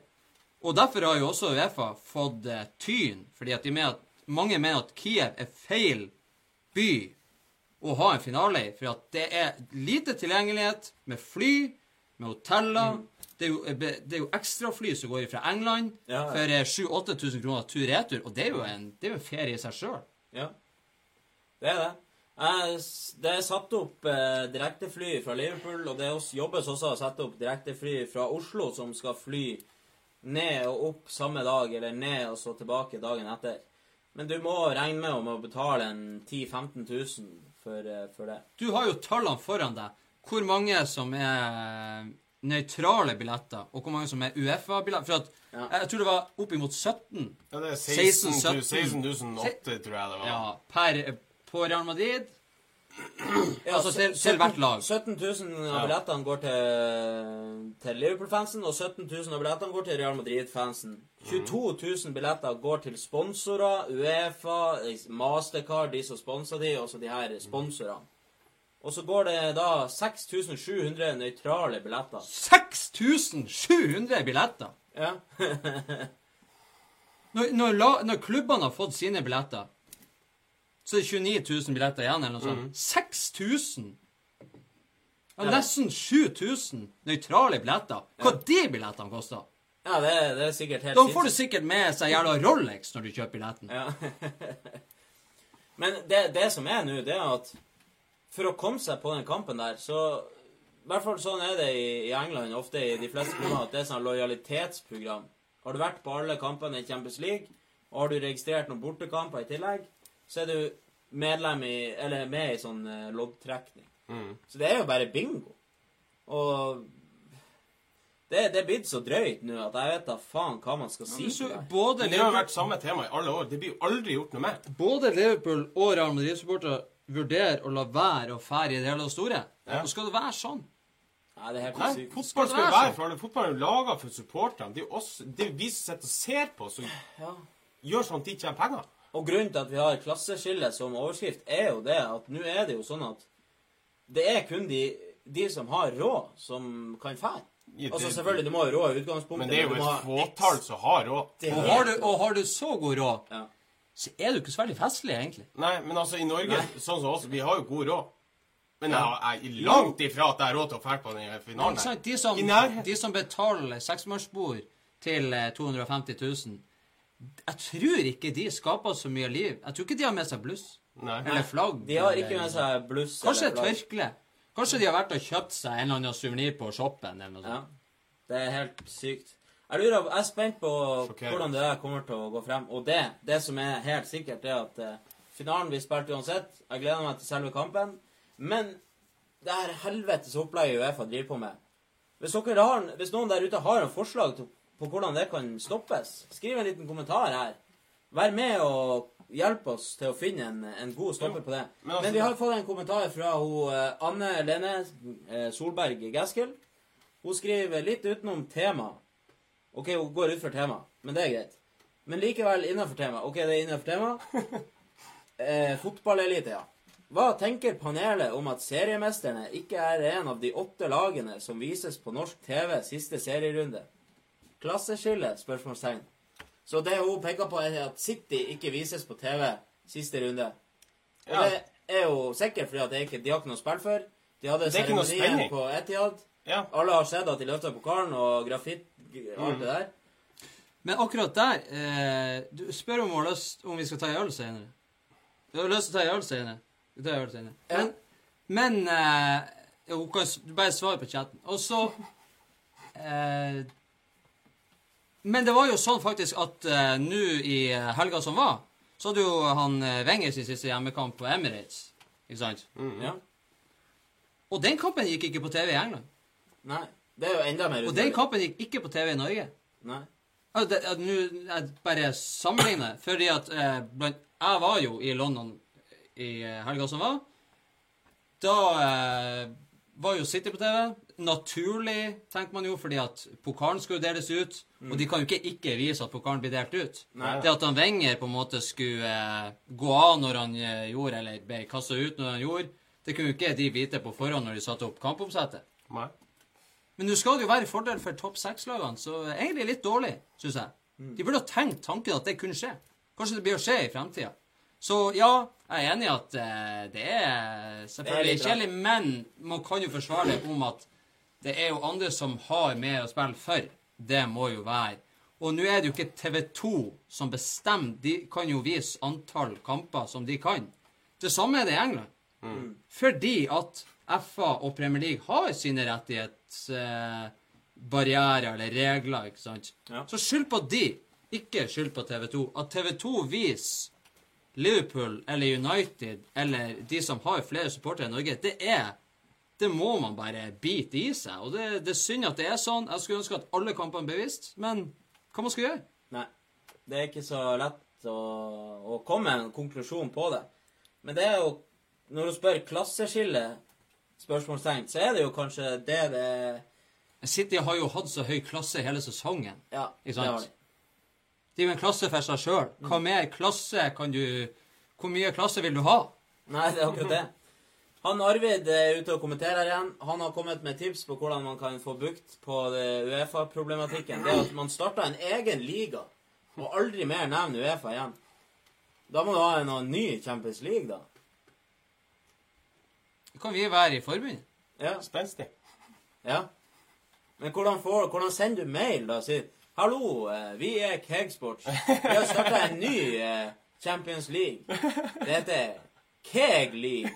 Og derfor har jo også Uefa fått tyn, fordi at mener at, mange mener at Kiev er feil by å ha en finale i, for at det er lite tilgjengelighet med fly, med hoteller. Det, er jo, eh, det er jo ekstrafly som går fra England Ja, ja. for eh, 7000-8000 kroner tur-retur, og det er en, det er jo en ferie i seg sjøl. Ja. Det er det. Jeg, Det er satt opp eh, direktefly fra Liverpool, og det jobbes også å sette opp direktefly fra Oslo som skal fly ned og opp samme dag, eller ned og så tilbake dagen etter. Men du må regne med om å betale en 10 000-15 000 for, eh, for det. Du har jo tallene foran deg. Hvor mange som er nøytrale billetter, og hvor mange som er Uefa-billetter. For at, Ja. Jeg tror det var oppimot 17 Ja, det er 16 16 17. 008, tror jeg det var. ja, per, på Real Madrid. Ja, Altså til, til hvert lag. 17 000 av billettene går til, til Liverpool-fansen, og 17 000 av billettene går til Real Madrid-fansen. 22 000 billetter går til sponsorer, Uefa, Mastercard, de som sponser de, og så de her sponsorene. Og så går det da 6700 nøytrale billetter. 6700 billetter! Ja. Når, når, la, når klubbene har fått sine billetter, så er det 29 000 billetter igjen, eller noe sånt. 6000! Ja, nesten 7000 nøytrale billetter. Hva de billettene koster? ja, det, det er sikkert helt Da får du sikkert med seg jævla Rolex når du kjøper billetten. Ja. Men det, det som er nå, det er at for å komme seg på den kampen der, så I hvert fall sånn er det i, i England, ofte i de fleste klubber, at det er sånn lojalitetsprogram. Har du vært på alle kampene i Champions League, og har du registrert noen bortekamper i tillegg, så er du medlem i, eller med i sånn eh, loddtrekning. Så det er jo bare bingo. Og det, det er blitt så drøyt nå at jeg vet da faen hva man skal si. Til det. både, Men det har jo vært samme tema i alle år. Det blir jo aldri gjort noe med. både Liverpool og Real Madrid-supportere vurderer å la være å fære i det hele og store. Ja. Nå skal det være sånn? Nei, det er helt Nei, fotball skal det jo være være sånn? for alle. Fotball er jo laga for supporterne. Det er jo oss, det er vi som sitter og ser på, som Ja. gjør sånn at de tjener penger. Og grunnen til at vi har klasseskille som overskrift, er jo det at nå er det jo sånn at det er kun de, de som har råd, som kan fære. Ja, det- Altså selvfølgelig, du må ha råd i utgangspunktet. Men det er jo et fåtall som har råd. Og har, du, og har du så god råd, Ja. Så er du ikke så veldig festlig, egentlig. Nei, men altså, i Norge, sånn som oss, vi har jo god råd. Men jeg, er langt ifra at jeg har råd til å dra på den finalen. Nei. De som, de som betaler seksmannsbord til eh, 250 000 Jeg tror ikke de skaper så mye liv. Jeg tror ikke de har med seg bluss. Nei. Eller flagg. De har ikke med seg bluss Kanskje et tørkle. Kanskje de har vært og kjøpt seg en eller annen suvenir på shoppen. eller noe Ja. Det er helt sykt. Jeg lurer, jeg er spent på Sjokkerende. hvordan det der kommer til å gå frem. Og det, det som er helt sikkert, er at uh, finalen blir spilt uansett. Jeg gleder meg til selve kampen. Men det her helvetes opplegget Uefa driver på med hvis, har, hvis noen der ute har en forslag til, på hvordan det kan stoppes, skriv en liten kommentar her. Vær med og hjelp oss til å finne en, en god stopper på det. men altså- Men vi har fått en kommentar fra hun, eh, Anne Lene eh, Solberg Gaskill. Hun skriver litt utenom tema. Ok, hun går ut for tema, men det er greit. Men likevel innenfor tema. Ok, det er innenfor tema. Eh, Fotballelite, ja. Hva tenker panelet om at seriemesterne ikke er en av de åtte lagene som vises på norsk TV siste serierunde? Klasseskille? spørsmålstegn. Så det hun peker på, er at City ikke vises på TV siste runde. Og Ja. det er jo sikkert fordi at ikke, de har ikke noe spill før. De hadde er seremonien på Etiad. Ja. Alle har sett at de løfta pokalen og grafitt alt det der. Men akkurat der eh, Du spør om løst, om vi skal ta en øl senere. Du har lyst til å ta en øl senere. Vi tar en øl senere. Ja. Men, men eh, hun kan bare svare på chatten. Og så eh, Men det var jo sånn faktisk at eh, nå i helga som var, så hadde jo han eh, Wenger sin siste hjemmekamp på Emirates. Ikke sant? Ja. Og den kampen gikk ikke på TV i England. Nei. Det er jo enda mer Og den kampen gikk ikke på TV i Norge. Nei. Ja, nå jeg bare sammenligner, fordi at eh, blant, jeg var jo i London i eh, helga som var. Da eh, var jo City på TV. Naturlig, tenker man jo, fordi at pokalen skulle deles ut. Og de kan jo ikke ikke vise at pokalen blir delt ut. Nei. Det at han Wenger på en måte skulle eh, gå av når han eh, gjorde, eller ble kasta ut når han gjorde, det kunne jo ikke de vite på forhånd når de satte opp kampoppsettet. Nei. Men nå skal det jo være fordel for topp seks-lagene, så egentlig litt dårlig, syns jeg. De burde ha tenkt tanken at det kunne skje. Kanskje det blir å skje i fremtida. Så ja, jeg er enig i at eh, det er selvfølgelig rart. kjedelig, men man kan jo forsvare det om at det er jo andre som har mer å spille for. Det må jo være. Og nå er det jo ikke TV2 som bestemmer. De kan jo vise antall kamper som de kan. Det samme er det i England. Fordi at FA og Premier League har sine rettighetsbarrierer eller regler, ikke sant. Ja. Så skyld på de, ikke skyld på TV2. At TV2 viser Liverpool eller United eller de som har flere supportere i Norge, det er det må man bare bite i seg. Og det, det er synd at det er sånn. Jeg skulle ønske at alle kampene ble vist, men hva man skal gjøre? Nei. Det er ikke så lett å, å komme med en konklusjon på det. Men det er jo når du spør klasseskille, spørsmålstegn, så er det jo kanskje det det City har jo hatt så høy klasse hele sesongen. Ja, Ikke det har sant? de. Det er jo en klasse for seg sjøl. Hva mer klasse kan du Hvor mye klasse vil du ha? Nei, det er akkurat det. Han Arvid er ute og kommenterer igjen. Han har kommet med tips på hvordan man kan få bukt på Uefa-problematikken. Det at man starter en egen liga, og aldri mer nevner Uefa igjen. Da må du ha en ny Champions League, da. Det kan vi være i forbundet. Ja. Spenstig. ja. Men hvordan, får, hvordan sender du mail, da? Sier 'Hallo, eh, vi er Kegsports. Vi har starta en ny eh, Champions League. Det heter Keg League.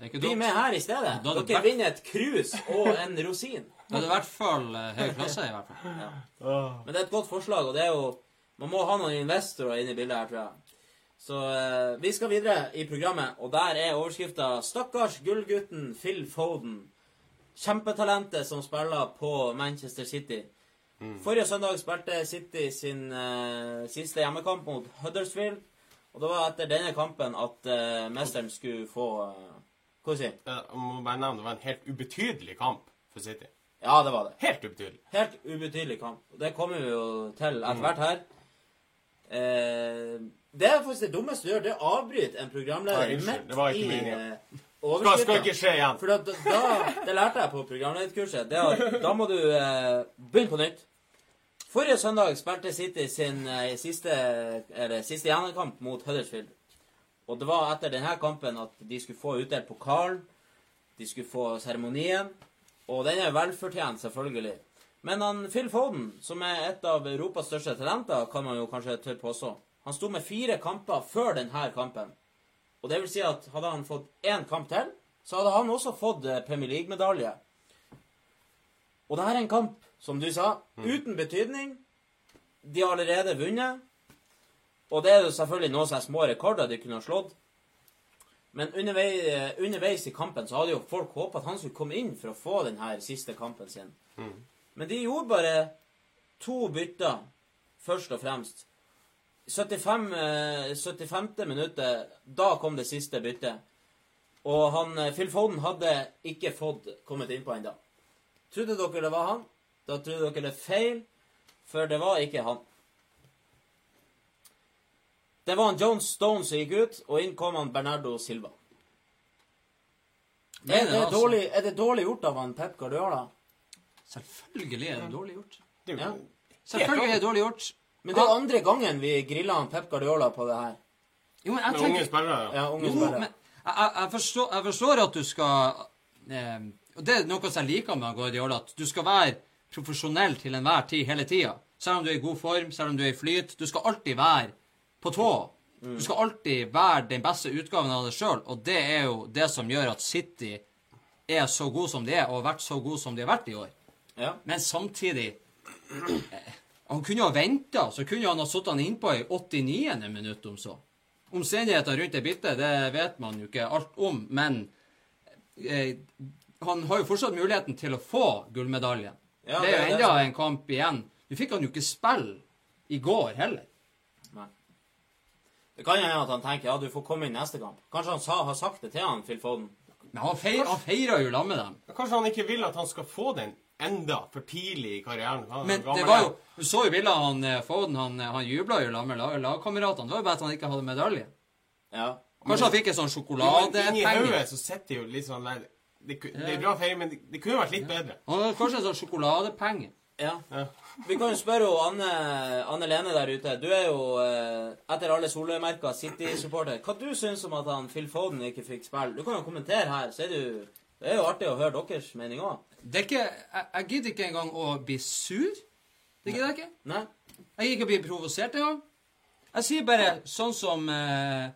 Det Bli med her i stedet. Da Dere vært- vinner et krus og en rosin. Det er i hvert fall eh, høy klasse, i hvert fall. Men det er et godt forslag, og det er jo Man må ha noen investorer inne i bildet her, tror jeg. Så eh, vi skal videre i programmet, og der er overskrifta 'Stakkars gullgutten Phil Foden'. Kjempetalentet som spiller på Manchester City. Forrige søndag spilte City sin eh, siste hjemmekamp mot Huddersfield. Og det var etter denne kampen at uh, mesteren skulle få uh, Hva skal jeg si? Jeg må bare nevne det var en helt ubetydelig kamp for City. Ja, det var det. Helt ubetydelig. Helt ubetydelig kamp. Det kommer vi jo til etter hvert her. Eh, det er faktisk det dummeste du gjør, det er å avbryte en programleder Ja, midt det var ikke i meningen. det Skal, skal ikke skje igjen. For da, da, det lærte jeg på programlederkurset. Det er, da må du eh, begynne på nytt. Forrige søndag spilte City sin eh, siste, eller, siste gjennomkamp mot Huddersfield. Og det var etter denne kampen at de skulle få utdelt pokalen. De skulle få seremonien. Og den er velfortjent, selvfølgelig. Men han, Phil Foden, som er et av Europas største talenter, kan man jo kanskje tørre påstå, han sto med fire kamper før denne kampen. Og det vil si at hadde han fått én kamp til, så hadde han også fått eh, Premier League-medalje. Og det her er en kamp, som du sa, uten betydning. De har allerede vunnet. Og det er jo selvfølgelig noen sånne små rekorder de kunne ha slått. Men underveis, eh, underveis i kampen så hadde jo folk håpet at han skulle komme inn for å få denne siste kampen sin. Men de gjorde bare to bytter, først og fremst. 75, eh, 75. minuttet, da kom det siste byttet. Og han, eh, Phil Foden hadde ikke fått kommet innpå ennå. Trodde dere det var han? Da trodde dere det feil, for det var ikke han. Det var han John Stone som gikk ut, og inn kom han Bernardo Silva. Er Mener det, altså. dårlig, er det dårlig gjort av han Pep Guardiola? Selvfølgelig er det dårlig gjort. Det er jo- Ja. Selvfølgelig er det dårlig gjort. Men det er andre gangen vi grilla han Pep Guardiola på det her. Jo, men jeg Med tenker unge spillere, ja. Ja, unge Jo, spillere. men jeg, jeg, jeg, forstår, jeg forstår at du skal eh, Og det er noe som jeg liker med Guardiola, at du skal være profesjonell til enhver tid hele tida. Selv om du er i god form, selv om du er i flyt. Du skal alltid være på tå. Du skal alltid være den beste utgaven av deg sjøl, og det er jo det som gjør at City er så god som de er, og har vært så god som de har vært i år. Ja. Men samtidig eh, Han kunne ha venta, så kunne han ha satt han innpå i 89. minutt, om så. Omstendigheter rundt det byttet, det vet man jo ikke alt om, men eh, han har jo fortsatt muligheten til å få gullmedaljen. Ja, det er jo det enda en kamp igjen. Nå fikk han jo ikke spille i går heller. Det kan hende at han tenker ja, du får komme inn neste kamp. Kanskje han sa, har sagt det til han, Phil Foden. Men han, feir, han feira jo sammen med dem. Kanskje han ikke vil at han skal få den enda for tidlig i karrieren. Han, Men det var jo Du så jo bildet av han eh, Foden. Han, han jubla jo sammen med lag- lagkameratene. Det var jo bare at han ikke hadde medalje. Ja. Kanskje han fikk en sånn Inni sjokoladepenge. hodet så sitter jo litt sånn der det, det er bra feiring, men det, det kunne vært litt bedre. Han hadde kanskje en sånn sjokoladepenge. ja. Ja. Vi kan jo spørre jo Anne, Anne Lene der ute. Du er jo eh, etter alle solmerka City-supporter. Hva du syns om at han Phil Foden ikke fikk spille? Du kan jo kommentere her. så er du... Det er jo artig å høre deres mening òg. Det er ikke, jeg, jeg gidder ikke engang å bli sur. Det gidder jeg ikke. Nei? Jeg gidder ikke å bli provosert engang. Jeg sier bare sånn som eh,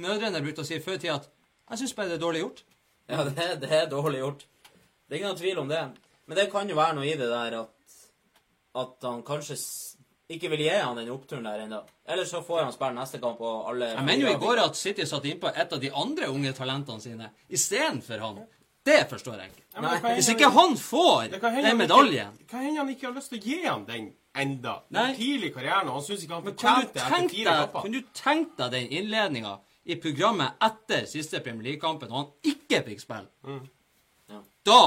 mødrene brukte å si før i tida, at jeg syns bare det er dårlig gjort. Ja, det, er- det er dårlig gjort. Det er ikke noe tvil om det. Men det kan jo være noe i det der at, at han kanskje ikke vil gi han den oppturen der ennå. Eller så får han spille neste kamp og alle Jeg mener jo i går at City satte innpå et av de andre unge talentene sine istedenfor han. Det forstår jeg ikke. Ja, Hvis ikke han får den medaljen Hva kan hende han ikke har lyst til å gi ham den enda. Nei. Tidlig i karrieren, og han syns ikke han fortjente det etter fire deg, kamper. kan du tenke deg den innledninga i programmet etter siste Premier League-kampen, og han ikke fikk spille. Ja. Da,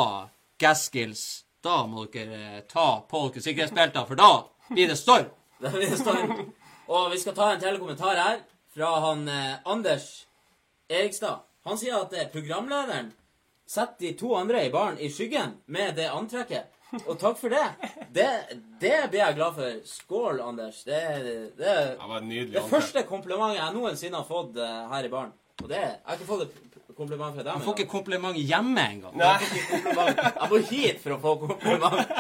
Gaskills, da må dere eh, ta på dere sikkerhetsbelter, for da blir det storm. da blir det storm. Og vi skal ta en til kommentar her fra han eh, Anders Erikstad. Han sier at eh, programlederen setter de to andre i baren i skyggen med det antrekket. Og takk for det. Det, det blir jeg glad for. Skål, Anders. Det, det, Det var et nydelig det første komplimentet jeg noensinne har fått eh, her i baren. Og det Jeg har ikke fått et kompliment fra dem. Han får ikke kompliment hjemme engang. Jeg må hit for å få kompliment.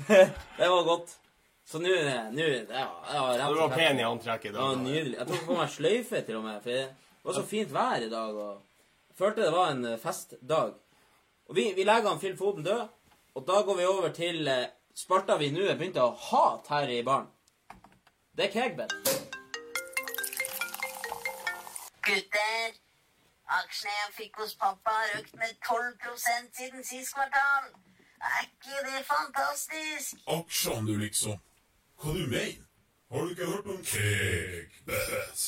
Det var godt. Så nå Det var, det Du var pen i antrekket i dag. nydelig. Jeg tok på meg sløyfe til og med, for det var så fint vær i dag. og jeg Følte det var en festdag. Og vi, vi legger han Phil Foden død, og da går vi over til eh, spalta vi nå er begynt å hate her i baren. Det er Kegbet. Gutter, aksjene jeg fikk hos pappa har økt med 12% siden sist kvartal. Er ikke det fantastisk? Aksjene, du, liksom. Hva du mener? Har du ikke hørt om Kegbet?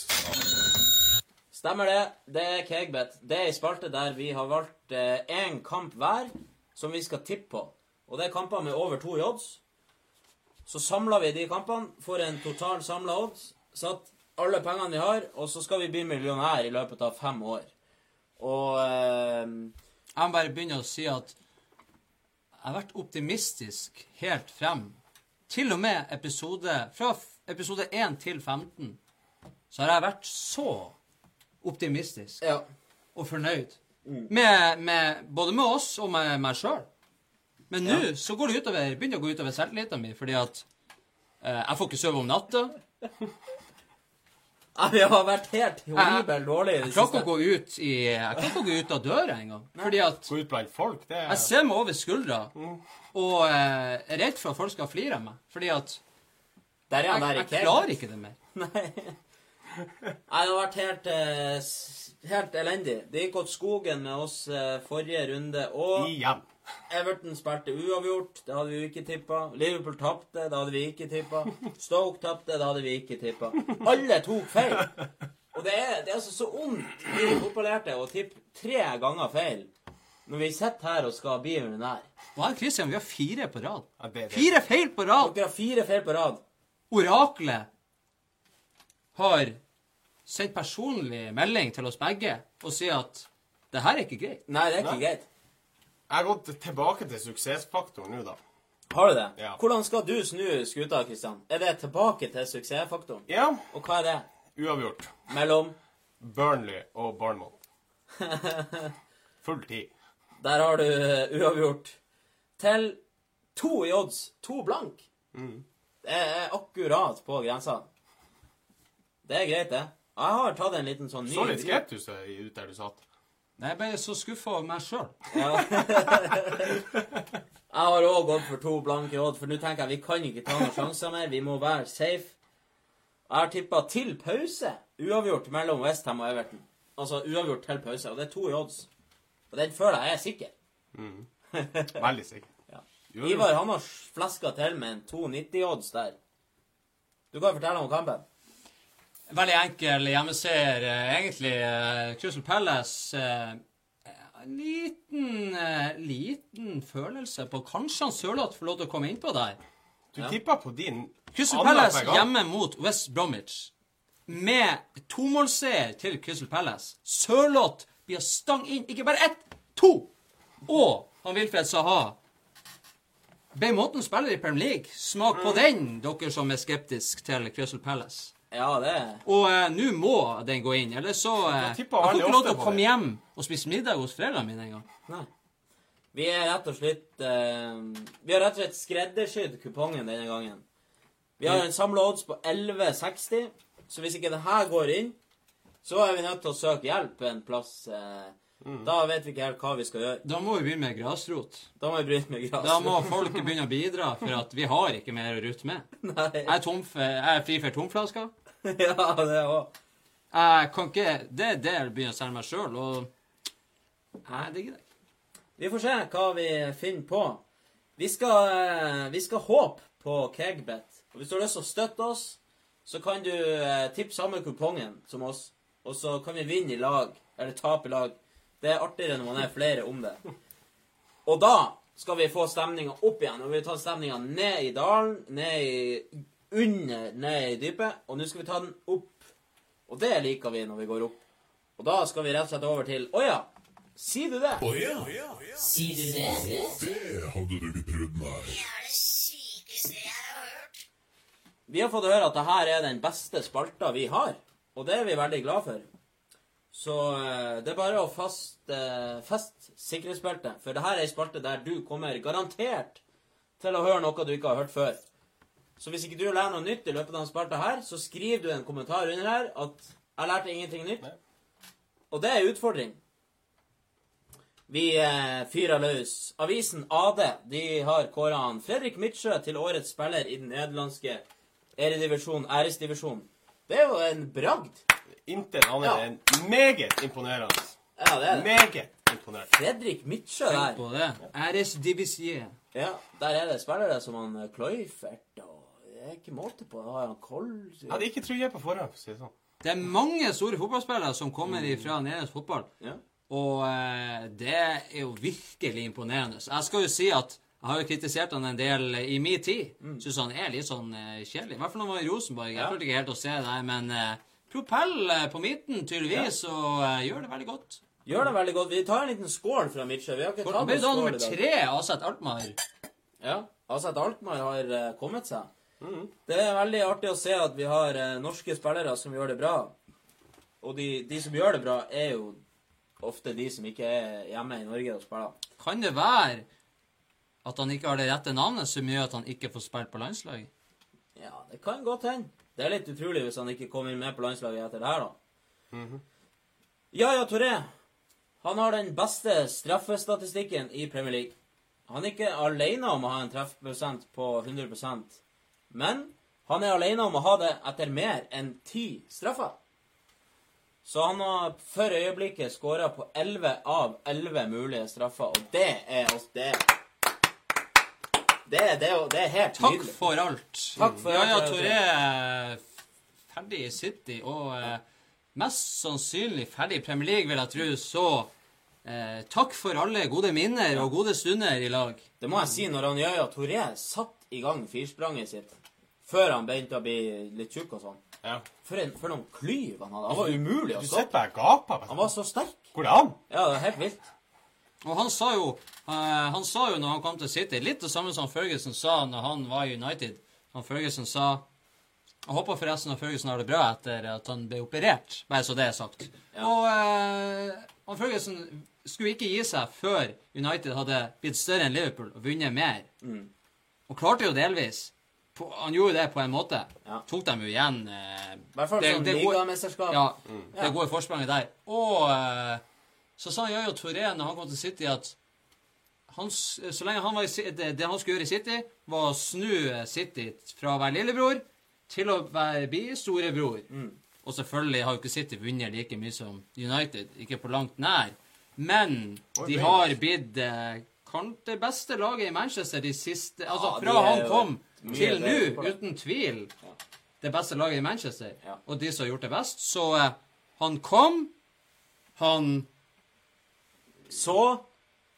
Stemmer det. Det er Kegbet. Det er ei spalte der vi har valgt én kamp hver som vi skal tippe på. Og det er kamper med over to odds. Så samler vi de kampene, får en total samla odds, satt alle pengene vi har, og så skal vi bli millionær i løpet av fem år. Og eh, Jeg må bare begynne å si at jeg har vært optimistisk helt frem. Til og med episode Fra episode 1 til 15 så har jeg vært så optimistisk ja. og fornøyd. Med, med, både med oss og med meg sjøl. Men nå så går det utover, begynner det å gå utover selvtilliten min, fordi at eh, jeg får ikke sove om natta. Jeg har vært helt horribelt dårlig i det Jeg klarer ikke å gå ut i Jeg klarer ikke å gå ut av døra engang. Fordi at Gå ut blant folk, det Jeg er ser meg over skuldra og eh, er redd for at folk skal flire av meg. Fordi at Der er jeg, han der i jeg klarer ikke det mer. Nei. Nei, det har vært helt, eh, helt elendig. Det gikk åt skogen med oss eh, forrige runde. Og ja. Everton spilte uavgjort. Det hadde vi jo ikke tippa. Liverpool tapte. Det hadde vi ikke tippa. Stoke tapte. Det hadde vi ikke tippa. Alle tok feil. Og det er, det er altså så vondt i det fotballhjertet å tippe tre ganger feil når vi sitter her og skal bli millionær. Hva er Christian, vi har fire på rad. Fire feil på rad! Dere har fire feil på rad. Oraklet har sendt personlig melding til oss begge og si at det her er ikke greit. Nei, det er ikke Nei. greit. Jeg har gått tilbake til suksessfaktoren nå, da. Har du det? Ja. Hvordan skal du snu skuta, Kristian? Er det tilbake til suksessfaktoren? Ja, Og hva er det? uavgjort. Mellom Burnley og Bournemouth. Full tid. Der har du eh, uavgjort. Til to i odds. To blank. Det er akkurat på grensa. Det er greit, det. Jeg har tatt en liten sånn ny Så litt skeptisk ut der du satt. Nei, Jeg ble så skuffa over meg sjøl. Ja. jeg har òg gått for to blanke råd, for nå tenker jeg vi kan ikke ta noen sjanser mer. Vi må være safe. Jeg har tippa til pause uavgjort mellom Westham og Everton. Altså uavgjort til pause, og det er to i odds. Og den føler jeg er sikker. Veldig sikker. Ja. Ivar han har fleska til med en 2,90-odds der. Du kan fortelle om kampen. Veldig enkel hjemmeseier, egentlig. eh, Crystal Palace eh, En liten, eh, liten følelse på Kanskje han Sørloth får lov til å komme innpå der. Du tippa på din Crystal Palace hjemme mot West Bromwich. Med tomålseier til Crystal Palace. Sørloth blir stang inn. Ikke bare ett, to! Og han Wilfred Saha ble måten spiller i Premier League. Smak på den, dere som er skeptiske til Crystal Palace. Ja, det Og eh, nå må den gå inn, ellers så eh, Jeg får ikke lov til å komme det. hjem og spise middag hos foreldrene mine engang. Nei. Vi er rett og slett eh, Vi har rett og slett skreddersydd kupongen denne gangen. Vi har en samla odds på 11,60, så hvis ikke det her går inn, så er vi nødt til å søke hjelp en plass. Eh, Da vet vi ikke helt hva vi skal gjøre. Da må vi begynne med grasrot. Da må vi begynne med grasrot. Da må folk begynne å bidra, for at vi har ikke mer å rutte med. Nei. Jeg er, tom, for- jeg er fri for tomflasker. ja, det òg. Jeg kan ikke Det er det jeg begynner å selge meg sjøl, og jeg digger det. Vi får se hva vi finner på. Vi skal, eh, vi skal håpe på Kegbet. Og hvis du har lyst til å støtte oss, så kan du eh, tippe samme kupongen som oss. og så kan vi vinne i lag, eller tape i lag. Det er artigere når man er flere om det. Og da skal vi få stemninga opp igjen. Og vi tar ta stemninga ned i dalen, ned i under, ned i dypet. Og nå skal vi ta den opp. Og det liker vi når vi går opp. Og da skal vi rett og slett over til Å ja, sier du det? Å ja. Sier du det? Det hadde du ikke prøvd, nei. Det er det sykeste jeg har hørt. Vi har fått høre at dette er den beste spalta vi har, og det er vi veldig glad for. Så eh, det er bare å feste fest feste sikkerhetsbeltet, for dette er ei spalte der du kommer garantert til å høre noe du ikke har hørt før. Så hvis ikke du lærer noe nytt i løpet av denne spalta her, så skriver du en kommentar under her at 'jeg lærte ingenting nytt'. Og det er en utfordring. Vi eh, fyrer løs. Avisen AD de har kåra Fredrik Midtsjø til årets spiller i den nederlandske eredivisjon, æresdivisjon. Det er jo en bragd. Intet annet Ja. enn meget imponerende. Ja, det er det. Meget imponerende. Fredrik Midtsjø Tenk der. på det. Æresdivisie. Ja, der er det spillere som han eh, og er ikke måte på. Da har han Koll Jeg hadde ikke trodd på forhånd, for å si det sånn. Det er mange store fotballspillere som kommer ifra nederlandsk fotball. Ja. Og eh, det er jo virkelig imponerende. Så Jeg skal jo si at jeg har jo kritisert han en del i min tid. Syns han er litt sånn eh, kjedelig. I hvert fall når han var i Rosenborg. Jeg Ja. følte ikke helt å se det men eh, propell eh, på midten, tydeligvis, og eh, gjør det veldig godt. Gjør det veldig godt. Vi tar en liten skål fra Midtsjø. Vi har ikke tatt noen skål i skål nummer i dag. tre, Aset Alkmaar. Ja. Aset Alkmaar har eh, kommet seg. Mm. Det er veldig artig å se at vi har eh, norske spillere som gjør det bra. Og de, de som gjør det bra, er jo ofte de som ikke er hjemme i Norge og spiller. Kan det være at han ikke har det rette navnet, som gjør at han ikke får spilt på landslaget? Ja, det kan godt hende. Det er litt utrolig hvis han ikke kommer med på landslaget etter det her, da. Yaya Toré Han har den beste straffestatistikken i Premier League. Han er ikke alene om å ha en treffprosent på 100 men han er alene om å ha det etter mer enn ti straffer. Så han har for øyeblikket skåra på 11 av 11 mulige straffer, og det er oss Det, det, det, er det er helt Takk nydelig. for alt. Takk for ja, alt, ja, jeg Touré er ferdig i City, og eh, mest sannsynlig ferdig i Premier League, vil jeg tro. Så eh, takk for alle gode minner og gode stunder i lag. Det må jeg si, når han Yaya Toré satt i gang firspranget sitt før han begynte å bli litt tjukk og sånn Ja. For, en, for noen klyv han hadde. Han var umulig å Du stoppe. sitter bare og gaper. Han var så sterk. Går det an? Ja, det var helt vilt. Og han sa jo eh, Han sa jo når han kom til City, litt det samme som Ferguson sa når han var i United. Han Ferguson sa Jeg håper forresten at Ferguson har det bra etter at han ble operert, bare så det er sagt. Ja. Og eh, han Ferguson skulle ikke gi seg før United hadde blitt større enn Liverpool og vunnet mer. Mm. Og klarte jo delvis. På, han gjorde det på en måte. Ja. Tok dem jo igjen eh, I Det- sånn det går- ja, Ja. det gode forspranget der. Og eh, så sa Jajo Toré når han kom til City, at han, så lenge han var i, det, det han skulle gjøre i City, var å snu City fra å være lillebror til å være, bli storebror. Mm. Og selvfølgelig har jo ikke City vunnet like mye som United, ikke på langt nær. Men Oi, de har blitt eh, kanskje det beste laget i Manchester de siste Altså Ja, fra han kom til nå, uten tvil, det beste laget i Manchester. Ja. Og de som har gjort det best. Så eh, han kom, han Så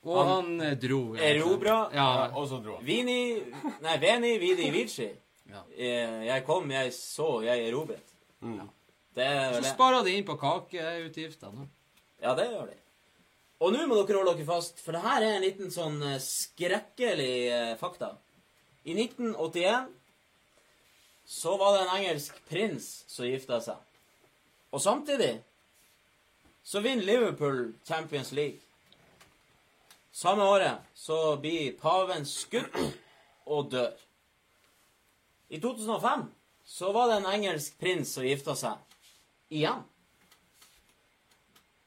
Og Han han, eh, dro. erobra Ja. Og så dro han. Vini Nei, Veni Vidi Vici. Ja. Eh, Jeg kom, jeg så, jeg erobret. Mm. Ja. er Så sparer de inn på kakeutgiftene. Ja, det gjør de. Og nå må dere holde dere fast, for det her er en liten sånn eh, skrekkelig fakta. I 1981 så var det en engelsk prins som gifta seg. Og samtidig så vinner Liverpool Champions League. Samme året så blir paven skutt og dør. I 2005 så var det en engelsk prins som gifta seg. Igjen.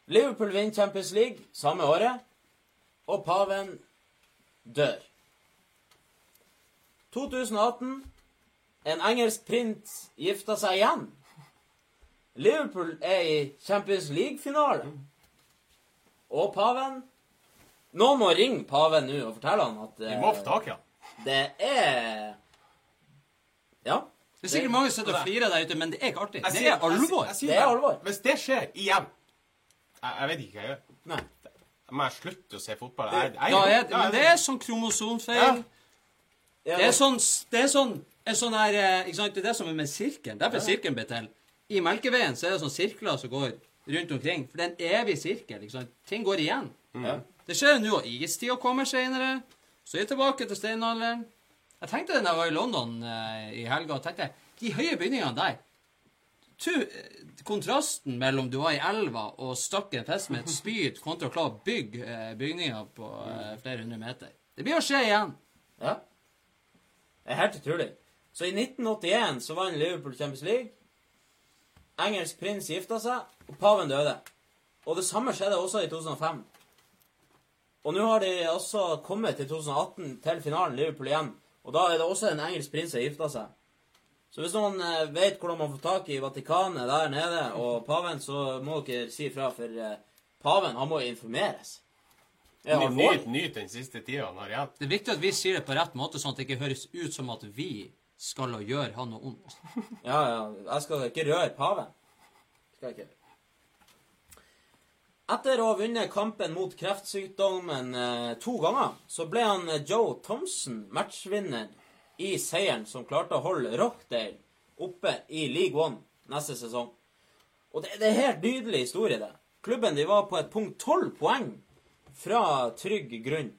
Liverpool vinner Champions League samme året, og paven dør. 2018 en engelsk prins gifta seg igjen. Liverpool er i Champions League-finale. Og paven Noen må ringe paven nå og fortelle han at Vi eh, må få tak i han. det er Ja. Det er sikkert mange som sitter og flirer der ute, men det er ikke artig. Det er alvor. jeg Det er alvor. Hvis det skjer igjen Jeg, jeg vet ikke hva jeg gjør. Nei. Må jeg slutte å se fotball? Jeg, jeg, Da er, men det er sånn kromosomfeil. Ja, Det er sånn, det er sånn en sånn her, eh, ikke sant? Det er det som er med sirkelen. Derfor er sirkelen blitt til. I Melkeveien så er det sånn sirkler som går rundt omkring. For det er en evig sirkel. ikke sant? Ting går igjen. Ja. Det skjer jo nå. Istida kommer senere. Så er jeg tilbake til steinalderen. Jeg tenkte det da jeg var i London eh, i helga. og tenkte, De høye bygningene der tu, eh, Kontrasten mellom du var i elva og stakk en fisk med et spyd, kontra å klare å bygge eh, bygninger på eh, flere hundre meter. Det blir å skje igjen. Ja. Det er helt utrolig. Så i 1981 så vant Liverpool Champions League. Engelsk prins gifta seg, og paven døde. Og det samme skjedde også i 2005. Og nå har de altså kommet til 2018, til finalen Liverpool igjen. Og da er det også en engelsk prins som gifta seg. Så hvis noen eh, vet hvordan man får tak i Vatikanet der nede, og paven, så må dere si ifra, for eh, paven, han må informeres. Nyt, nyt, den siste tida han har igjen. Det er viktig at vi sier det på rett måte, sånn at det ikke høres ut som at vi skal gjøre han noe ondt. Ja, ja. Jeg skal ikke røre paven. Skal jeg ikke. Etter å ha vunnet kampen mot kreftsykdommen eh, to ganger, så ble han eh, Joe Thompson matchvinner i seieren som klarte å holde Rockdale oppe i League One neste sesong. Og det, det er helt nydelig historie, det. Klubben de var på et punkt tolv poeng fra trygg grunn.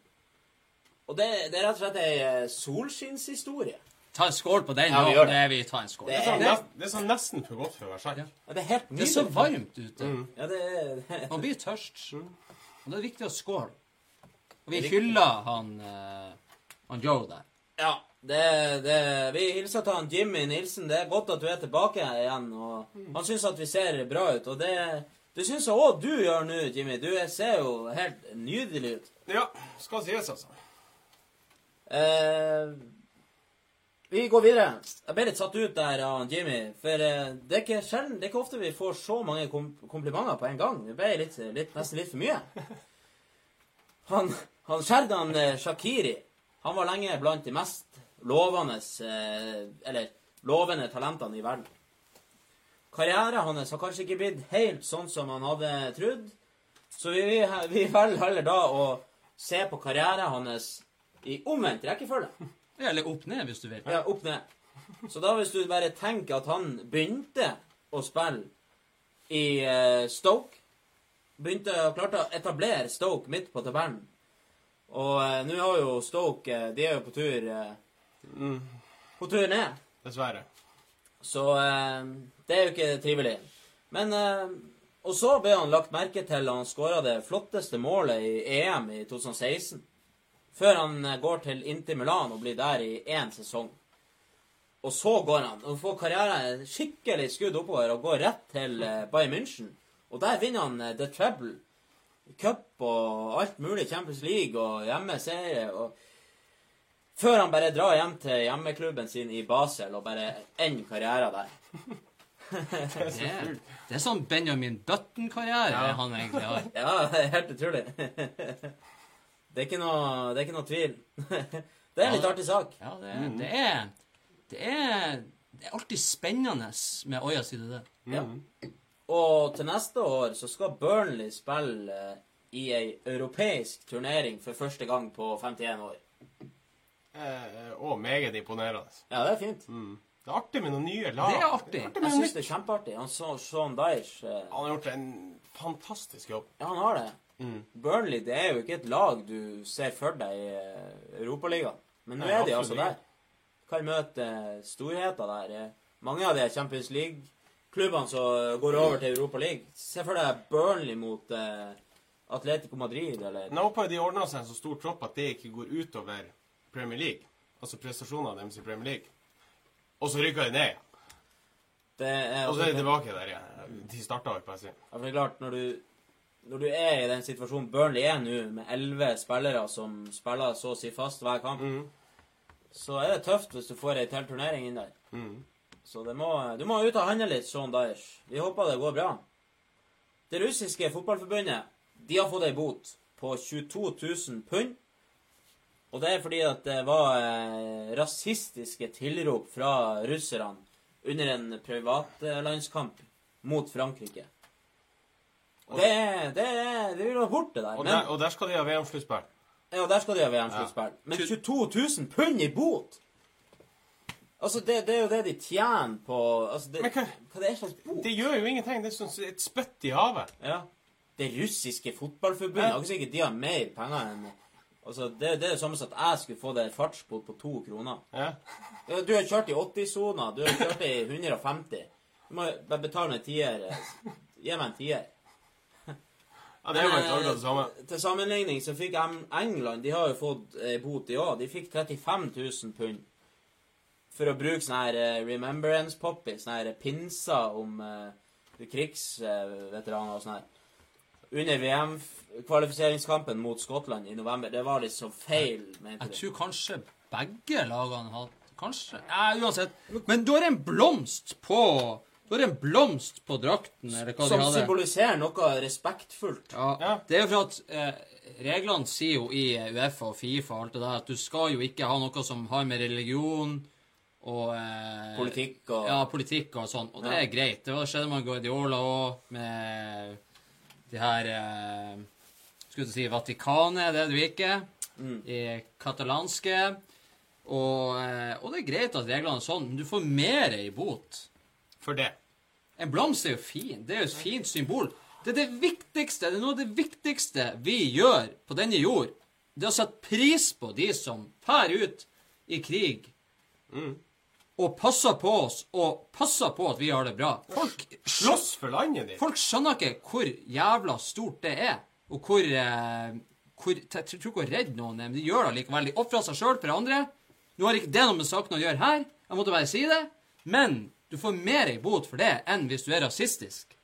Og det, det er rett og slett ei eh, solskinnshistorie. Ta en skål på den. Ja, vi det. Vi tar en skål. Det Det er, det, er, det er sånn nesten for godt for å være sant. ja, det er helt Det er så varmt ute. Ja, det er, Man blir tørst. Og det er viktig å skåle. Og vi hyller han, uh, han Joe der. Ja, det, det, vi hilser til han Jimmy Nilsen. Det er godt at du er tilbake igjen. og Han syns at vi ser bra ut. Og det, det syns jeg òg du gjør nå, Jimmy. Du ser jo helt nydelig ut. Ja, skal sies, altså. Eh, vi går videre. Jeg ble litt satt ut der av Jimmy. For eh, det er ikke sjelden, det er ikke ofte vi får så mange kom komplimenter på en gang. Det ble litt, litt, nesten litt for mye. Han, han Sherdan eh, Shakiri han var lenge blant de mest lovende eh, eller lovende talentene i verden. Karrieren hans har kanskje ikke blitt helt sånn som han hadde trodd. Så vi, vi, vi velger heller da å se på karrieren hans i omvendt rekkefølge. Eller opp ned, hvis du vil. Ja, opp ned. Så da hvis du bare tenker at han begynte å spille i eh, Stoke Begynte å klarte å etablere Stoke midt på tabellen. Og eh, nå har jo Stoke eh, De er jo på tur eh, På tur ned. Dessverre. Så eh, det er jo ikke trivelig. Men eh, Og så ble han lagt merke til han skåra det flotteste målet i EM i 2016. Før han eh, går til Inter Milan og blir der i én sesong. Og så går han og får karrieren skikkelig skudd oppover og går rett til eh, Bayern München. Og der vinner han eh, The Treble. Cup og alt mulig. Champions League og hjemmeserie. og før han bare drar hjem til hjemmeklubben sin i Basel og bare ender karrieren der. Det er, det er sånn Benjamin Button-karriere han egentlig har. Ja, det er helt utrolig. Det er ikke noe, det er ikke noe tvil. Det er en litt artig sak. Ja, det er, det er, det er, det er alltid spennende med Oya side det. Ja. Og til neste år så skal Burnley spille eh, i ei europeisk turnering for første gang på 51 år. Eh, og meget imponerende. Ja, det er fint. Det er artig med noen nye lag. Det er artig. med Jeg noe syns det er kjempeartig. Han så Sean Dyesh eh, Han har gjort en fantastisk jobb. Ja, han har det. Burnley det er jo ikke et lag du ser for deg i eh, Europaligaen. Men nå Nei, er de altså der. Kan møte eh, storheter der. Eh, Mange av de Champions League-klubbene som går over til Europa League. Se for deg Burnley mot eh, Atletico Madrid, eller Nå håper de ordner seg en så stor tropp at det ikke går utover Premier League. Altså prestasjonene deres i Premier League. Og så rykker de ned. igjen. det Og så er de tilbake der igjen. De starta jo på å si. Ja, for det er klart, når du, når du er i den situasjonen Burnley er nå, med elleve spillere som spiller så å si fast hver kamp, så er det tøft hvis du får ei til turnering inn der. Så det må, du må ut og handle litt, Sean Dyche. Vi håper det går bra. Det russiske fotballforbundet de har fått ei bot på 22 000 pund. Og det er fordi at det var eh, rasistiske tilrop fra russerne under en privatlandskamp mot Frankrike. Det, er- det, er- det vil være borte der. Og, Men, der, og der skal de ha VM-sluttspill. ja, der skal de ha VM-sluttspill. Men 22 000 pund i bot! Altså, det, det er jo det de tjener på altså, det, Men hva- Hva det er slags bot? Det gjør jo ingenting. Det er sånn et spytt i havet. Ja. Det russiske fotballforbundet Ja. Akkurat sikkert de har mer penger enn Altså, det, det er det samme som at jeg skulle få det fartsbot på to kroner. Ja. Ja, Du har kjørt i 80-sona, du har kjørt i 150. Du må bare betale meg en tier. eh, Gi meg en tier. ja, det er jo akkurat det samme. Eh, Til sammenligning så fikk England De har jo fått eh, bot, de òg. De fikk 35 000 pund for å bruke sånne her eh, remembrance poppy, sånne her pinser om eh, krigsveteraner og sånn her. Under VM-kvalifiseringskampen mot Skottland i november. Det var liksom feil, Jeg, Jeg tror kanskje begge lagene har Kanskje ja, Uansett. Men du har en blomst på Du har en blomst på drakten, eller hva Som de hadde. symboliserer noe respektfullt. Ja, Ja. Det er jo for at eh, reglene sier jo i Uefa og Fifa og alt det der at du skal jo ikke ha noe som har med religion og eh, Politikk og Ja, politikk og sånn. Og det Ja. er greit. Det skjedde med Guardiola òg, med de her eh, Skulle du si Vatikanet, det er du ikke. Mm. I katalanske. Og, eh, og det er greit at reglene er sånn, men du får mer i bot. For det. En blomst er jo fin. Det er jo et fint symbol. Det er det viktigste, det er noe av det viktigste vi gjør på denne jord. Det er å sette pris på de som fær ut i krig og passer på oss og passer på at vi har det bra. Folk, Slåss for landet ditt. folk skjønner ikke hvor jævla stort det er, og hvor, eh, hvor Jeg tror ikke hvor redd noen er, men de gjør det likevel. De ofrer seg sjøl for andre. Nå har ikke det noe med saken å gjøre her, jeg måtte bare si det, men du får mer i bot for det enn hvis du er rasistisk.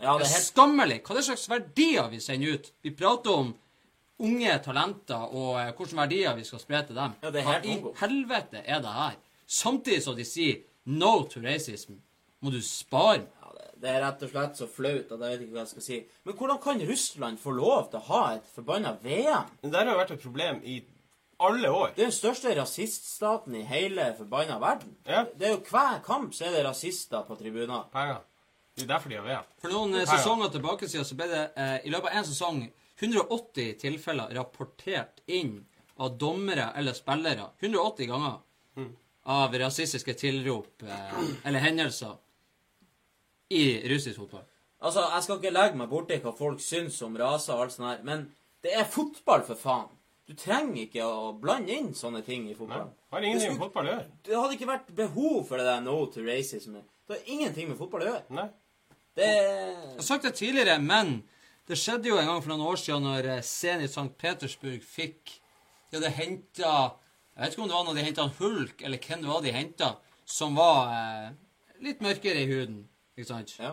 Ja, Det er helt skammelig. Hva er det slags verdier vi sender ut? Vi prater om unge talenter og eh, hvilke verdier vi skal spre til dem. Ja, det er Hva i helvete er det her? Samtidig som de sier no to racism, må du spare. Ja, det- er rett og slett så flaut at jeg vet ikke hva jeg skal si. Men hvordan kan Russland få lov til å ha et forbanna VM? Det der har jo vært et problem i alle år. Det er den største rasiststaten i hele forbanna verden. Ja. Det er jo Hver kamp så er det rasister på tribuner. Penger. Det er derfor de har VM. For noen eh, sesonger tilbake siden så ble det eh, i løpet av en sesong 180 tilfeller rapportert inn av dommere eller spillere 180 ganger. Av rasistiske tilrop eh, eller hendelser i russisk fotball. Altså, Jeg skal ikke legge meg borti hva folk syns om raser og alt sånt her, men det er fotball, for faen. Du trenger ikke å blande inn sånne ting i Nei. fotball. Har ingenting med fotball å gjøre. Det hadde ikke vært behov for det der no to racism. Det har ingenting med fotball å gjøre. Nei. Det Jeg har sagt det tidligere, men det skjedde jo en gang for noen år siden når eh, Zenit St. Petersburg fikk De hadde henta Jeg vet ikke om det var når de henta Hulk, eller hvem det var de henta, som var eh, litt mørkere i huden. Ikke sant? Ja.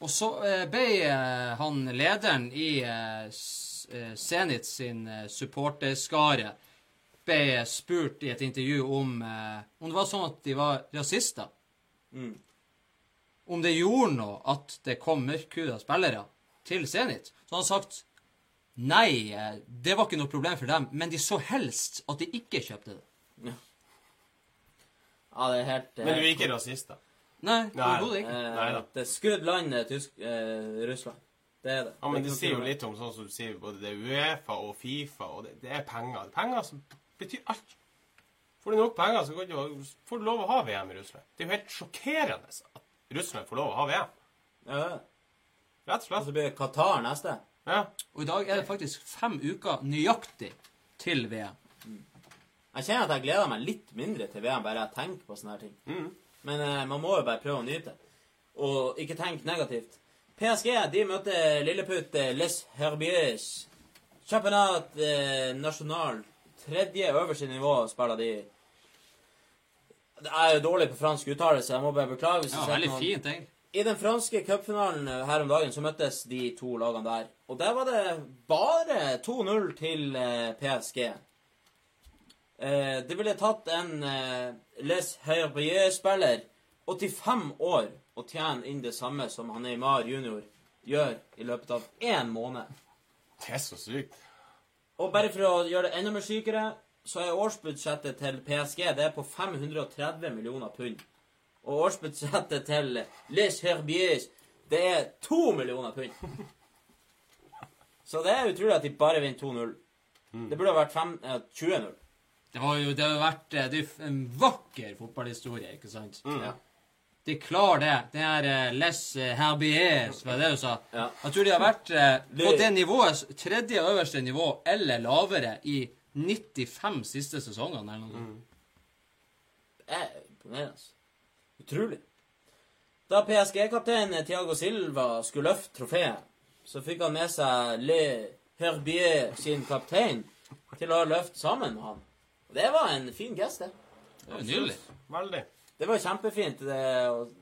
Og så eh, ble eh, han lederen i eh, eh, Zenit sin eh, supporterskare ble spurt i et intervju om om det var sånn at de var rasister. Mm. Om det gjorde noe at det kom mørkhuda spillere til Zenit. Så han har sagt nei, eh, det var ikke noe problem for dem, men de så helst at de ikke kjøpte det. ja, det er helt Men du er ikke rasist, da? Nei, overhodet ikke. Eh, Nei da. Det er skrudd land, eh, tysk, eh, Russland. Det er det. Ja, men Det det sier jo litt om sånn som du sier, både det er Uefa og Fifa, og det, det er penger. Penger som betyr alt. Får du nok penger, så du, får du lov å ha VM i Russland. Det er jo helt sjokkerende at Russland får lov å ha VM. Ja. Rett og Og så blir det Qatar neste. Ja. Og i dag er det faktisk fem uker nøyaktig til VM. Jeg kjenner at jeg gleder meg litt mindre til VM, bare jeg tenker på sånne her ting. Mm. Men eh, man må jo bare prøve å nyte. Og ikke tenke negativt. PSG de møter Lilleputt eh, Les Herbiers. Championnat eh, National. Tredje øverste nivå spiller de. Jeg er jo dårlig på fransk uttalelse, jeg må bare beklage. hvis Ja, veldig noen... fint, egentlig. I den franske cupfinalen eh, her om dagen så møttes de to lagene der. Og der var det bare 2-0 til eh, PSG. Eh, det ville tatt en Les Herbier-spiller 85 år å tjene inn det samme som han Neymar junior gjør i løpet av én måned. Det er så sykt. Og bare for å gjøre det enda mer sykere så er årsbudsjettet til PSG det er på 530 millioner pund. Og årsbudsjettet til Les Herbiers det er to millioner pund. Så det er utrolig at de bare vinner 2-0. Det burde ha vært eh, 20-0. Det har jo, det har vært eh, det en vakker fotballhistorie, ikke sant? Ja. De klarer det. Det er eh, Les Herbiers, var det du sa? Ja. Jeg tror de har vært eh, på Det- nivået, tredje øverste nivå, eller lavere, i 95 siste sesongene, eller noe sånt. Er imponerende. Utrolig. Da PSG-kaptein Thiago Silva skulle løfte trofeet, så fikk han med seg Le Herbier sin kaptein til å løfte sammen med han. Og det var en fin gest, det. Det var nydelig. Veldig. Det var kjempefint. Det,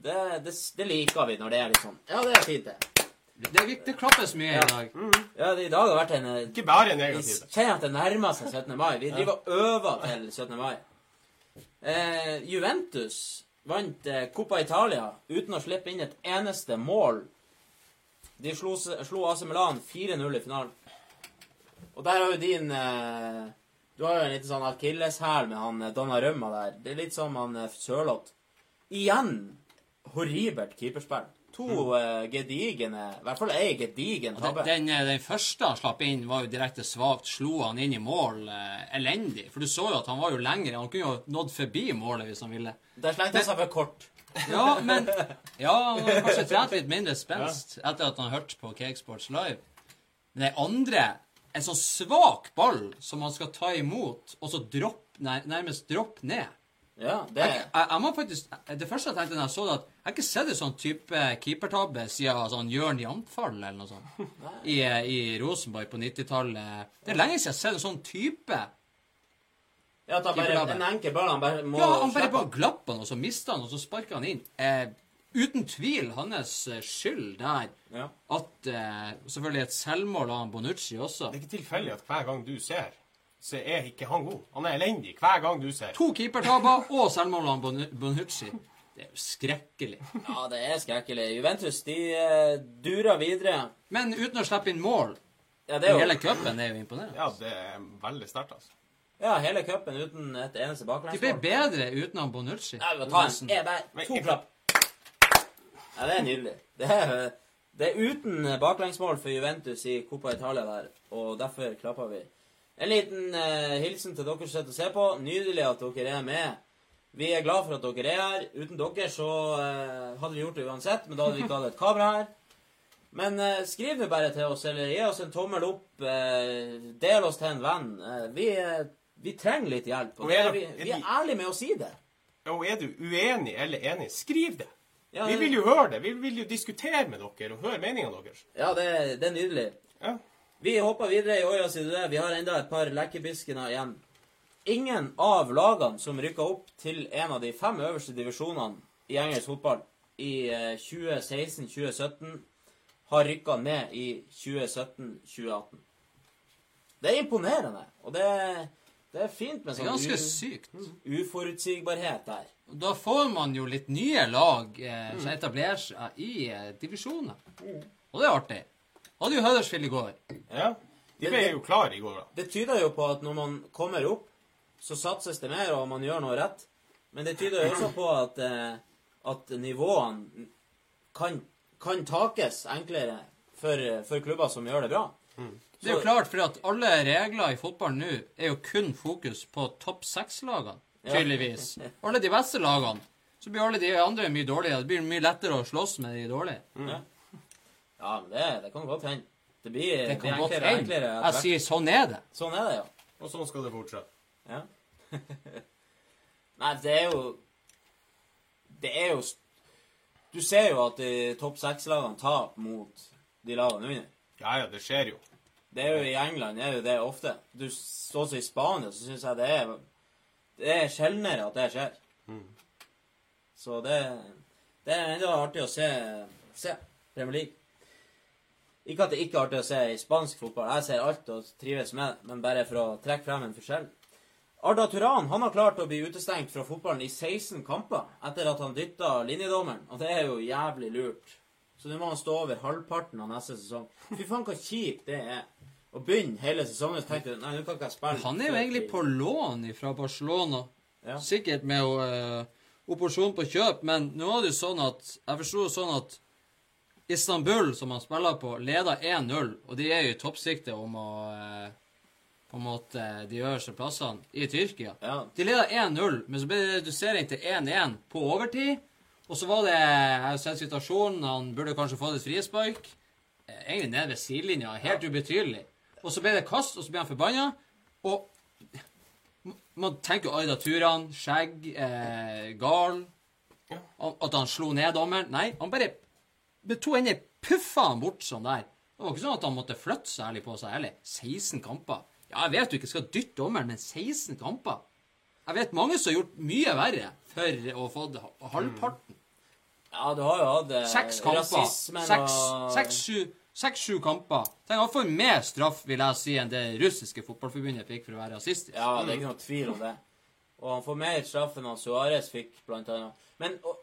det, det, det liker vi når det er litt sånn. Ja, det er fint, det. Det, det, det klappes mye Ja. i dag. Ja, det, I dag har vært en eh, Ikke bare Vi negativt. kjenner at det nærmer seg 17. mai. Vi driver og øver til 17. mai. Eh, Juventus vant eh, Coppa Italia uten å slippe inn et eneste mål. De slo, slo AC Milan 4-0 i finalen. Og der har jo din eh, Du har jo en liten sånn akilleshæl med han eh, Donnarumma der. Det er litt som han Sørloth. Igjen horribelt keeperspill. To eh, gedigne I hvert fall ei gedigen Den, tabbe. den, den, den første han slapp inn, var jo direkte svakt. Slo han inn i mål eh, elendig. For du så jo at han var jo lengre. Han kunne jo nådd forbi målet hvis han ville. Der slengte han seg for kort. Ja, men Ja, han har kanskje trent litt mindre spenst etter at han hørte på Cakesports Live. Men det andre En sånn svak ball som han skal ta imot, og så dropp, nær, nærmest droppe ned. Ja, det Jeg, jeg, jeg må faktisk Det første jeg tenkte da jeg så det, at jeg har ikke sett en sånn type keepertabbe siden sånn Jørn Jamfall eller noe sånt. I, I Rosenborg på 90-tallet. Det er lenge siden jeg har sett en sånn type. Ja, at han bare, en enkel ball han bare må Ja, han bare bare glapp han, og så mista han, og så sparka han inn. Eh, uten tvil hans eh, skyld der. Ja. At eh, Selvfølgelig et selvmål av Bonucci også. Det er ikke tilfeldig at hver gang du ser, så er ikke han god. Han er elendig hver gang du ser. To keepertabber og selvmålene Bonucci. Det er jo skrekkelig. ja, det er skrekkelig. Juventus de eh, durer videre. Men uten å slippe inn mål Ja, det i er jo hele cupen, det er jo imponerende. Ja, det er veldig sterkt, altså. ja, hele cupen uten et eneste De ble baklengsmål. bedre uten han Bonucci. Ja, vi må ta en. Jeg bare to klapp. Ja, det er nydelig. Det er, det er uten baklengsmål for Juventus i Coppa Italia der, og derfor klapper vi. En liten eh, hilsen til dere som sitter og ser på. Nydelig at dere er med. Vi er glad for at dere er her. Uten dere så eh, hadde vi gjort det uansett, men da hadde vi ikke hatt et kamera her. Men eh, skriv nå bare til oss, eller gi oss en tommel opp. Eh, del oss til en venn. Eh, vi, vi trenger litt hjelp. Og Og er vi, vi er ærlige med å si det. Og er du uenig eller enig, skriv det. Ja, Vi vil jo høre det. Vi vil jo diskutere med dere og høre meningene deres. Ja, det, det er nydelig. Ja. Vi hopper videre i Oja sin det. Vi har enda et par lekkebiskene igjen. Ingen av lagene som rykka opp til en av de fem øverste divisjonene i engelsk fotball i eh, 2016-2017, har rykka ned i 2017-2018. Det er imponerende, og det, det er fint med sånn ganske sykt. uforutsigbarhet der. Da får man jo litt nye lag eh, som etablerer seg i eh, divisjoner. Og det er artig. Hadde jo Huddersfield i går. ja. De ble jo klare i går, da. Det tyder jo på at når man kommer opp, så satses det mer, og man gjør noe rett. Men det tyder jo også på at, eh, at nivåene kan, kan takes enklere for, for klubber som gjør det bra. Det er jo klart, for at alle regler i fotballen nå er jo kun fokus på topp seks-lagene, Ja. tydeligvis. Alle de beste lagene. Så blir alle de andre mye dårligere. Det blir mye lettere å slåss med de dårlige. Ja, ja men det, det kan godt hende. Det blir, Det kan godt enklere enklere. Jeg hvert. sier sånn er det. Sånn er det, ja. Og sånn skal det fortsette. Ja. Nei, det er jo Det er jo Du ser jo at de topp seks-lagene taper mot de lagene under. Ja, ja, det skjer jo. Det er jo I England er jo det ofte. Du, Også i Spania så syns jeg det er Det er sjeldnere at det skjer. Så det, det er enda artig å se, se Premier League. Ikke at det ikke er artig å se i spansk fotball. Jeg ser alt og trives med det, men bare for å trekke frem en forskjell. Arda Turan han har klart å bli utestengt fra fotballen i 16 kamper etter at han dytta linjedommeren, og det er jo jævlig lurt. Så nå må han stå over halvparten av neste sesong. Fy faen, hva kjipt det er. å begynne hele sesongen, så tenkte du nei, nå kan ikke jeg spille. Han er jo egentlig på lån fra Barcelona. Ja. Sikkert med uh, operasjon på kjøp, men nå er det jo sånn at Jeg forsto sånn at Istanbul, som han spiller på, leder 1-0, og de er jo i toppsiktet om å eh, På en måte de øverste plassene i Tyrkia. Ja. De leder 1-0, men så ble det redusering til 1-1 på overtid. Og så var det Jeg har sett situasjonen, han burde kanskje fått et frispark. Eh, Egentlig nede ved sidelinja, helt ubetydelig. Og så ble det kast, og så ble han forbanna. Og man tenker Aida Turan, skjegg, eh, gal At han slo ned dommeren. Nei, han bare med to hender puffa han bort sånn der. Det var ikke sånn at han måtte flytte særlig på seg heller. 16 kamper. Ja, jeg vet du ikke skal dytte dommeren, men 16 kamper? Jeg vet mange som har gjort mye verre for å få det halvparten. Ja, du har jo hatt eh, Seks kamper. rasismen Seks, og seks, sju, seks, sju kamper. Tenk, han får mer straff, vil jeg si, enn det russiske fotballforbundet fikk for å være rasistisk. Ja, det er ikke noe tvil om det. Og han får mer straff enn han Suárez fikk, blant annet. Men og,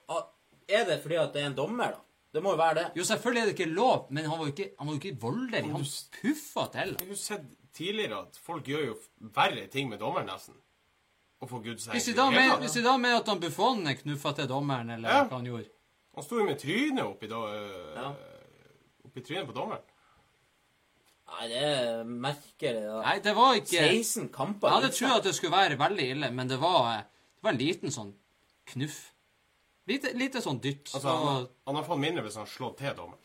er det fordi at det er en dommer, da? Det må jo være det. Jo, selvfølgelig er det ikke lov, men han var jo ikke, han var jo ikke voldelig. Han puffa til. Jeg har jo sett tidligere at folk gjør jo verre ting med dommeren, nesten. Og får Gud Hvis de da mener, hvis de da med at han Buffon knuffa til dommeren, eller Ja. hva han gjorde Han sto jo med trynet oppi, da, øh, Ja. oppi trynet på dommeren. Nei, det er merkelig. da. Nei, det var ikke 16 kamper. Jeg hadde trodd at det skulle være veldig ille, men det var, det var en liten sånn knuff. Lite, lite sånn dytt. Altså, han, og, han har fått mindre hvis han har slått til dommeren.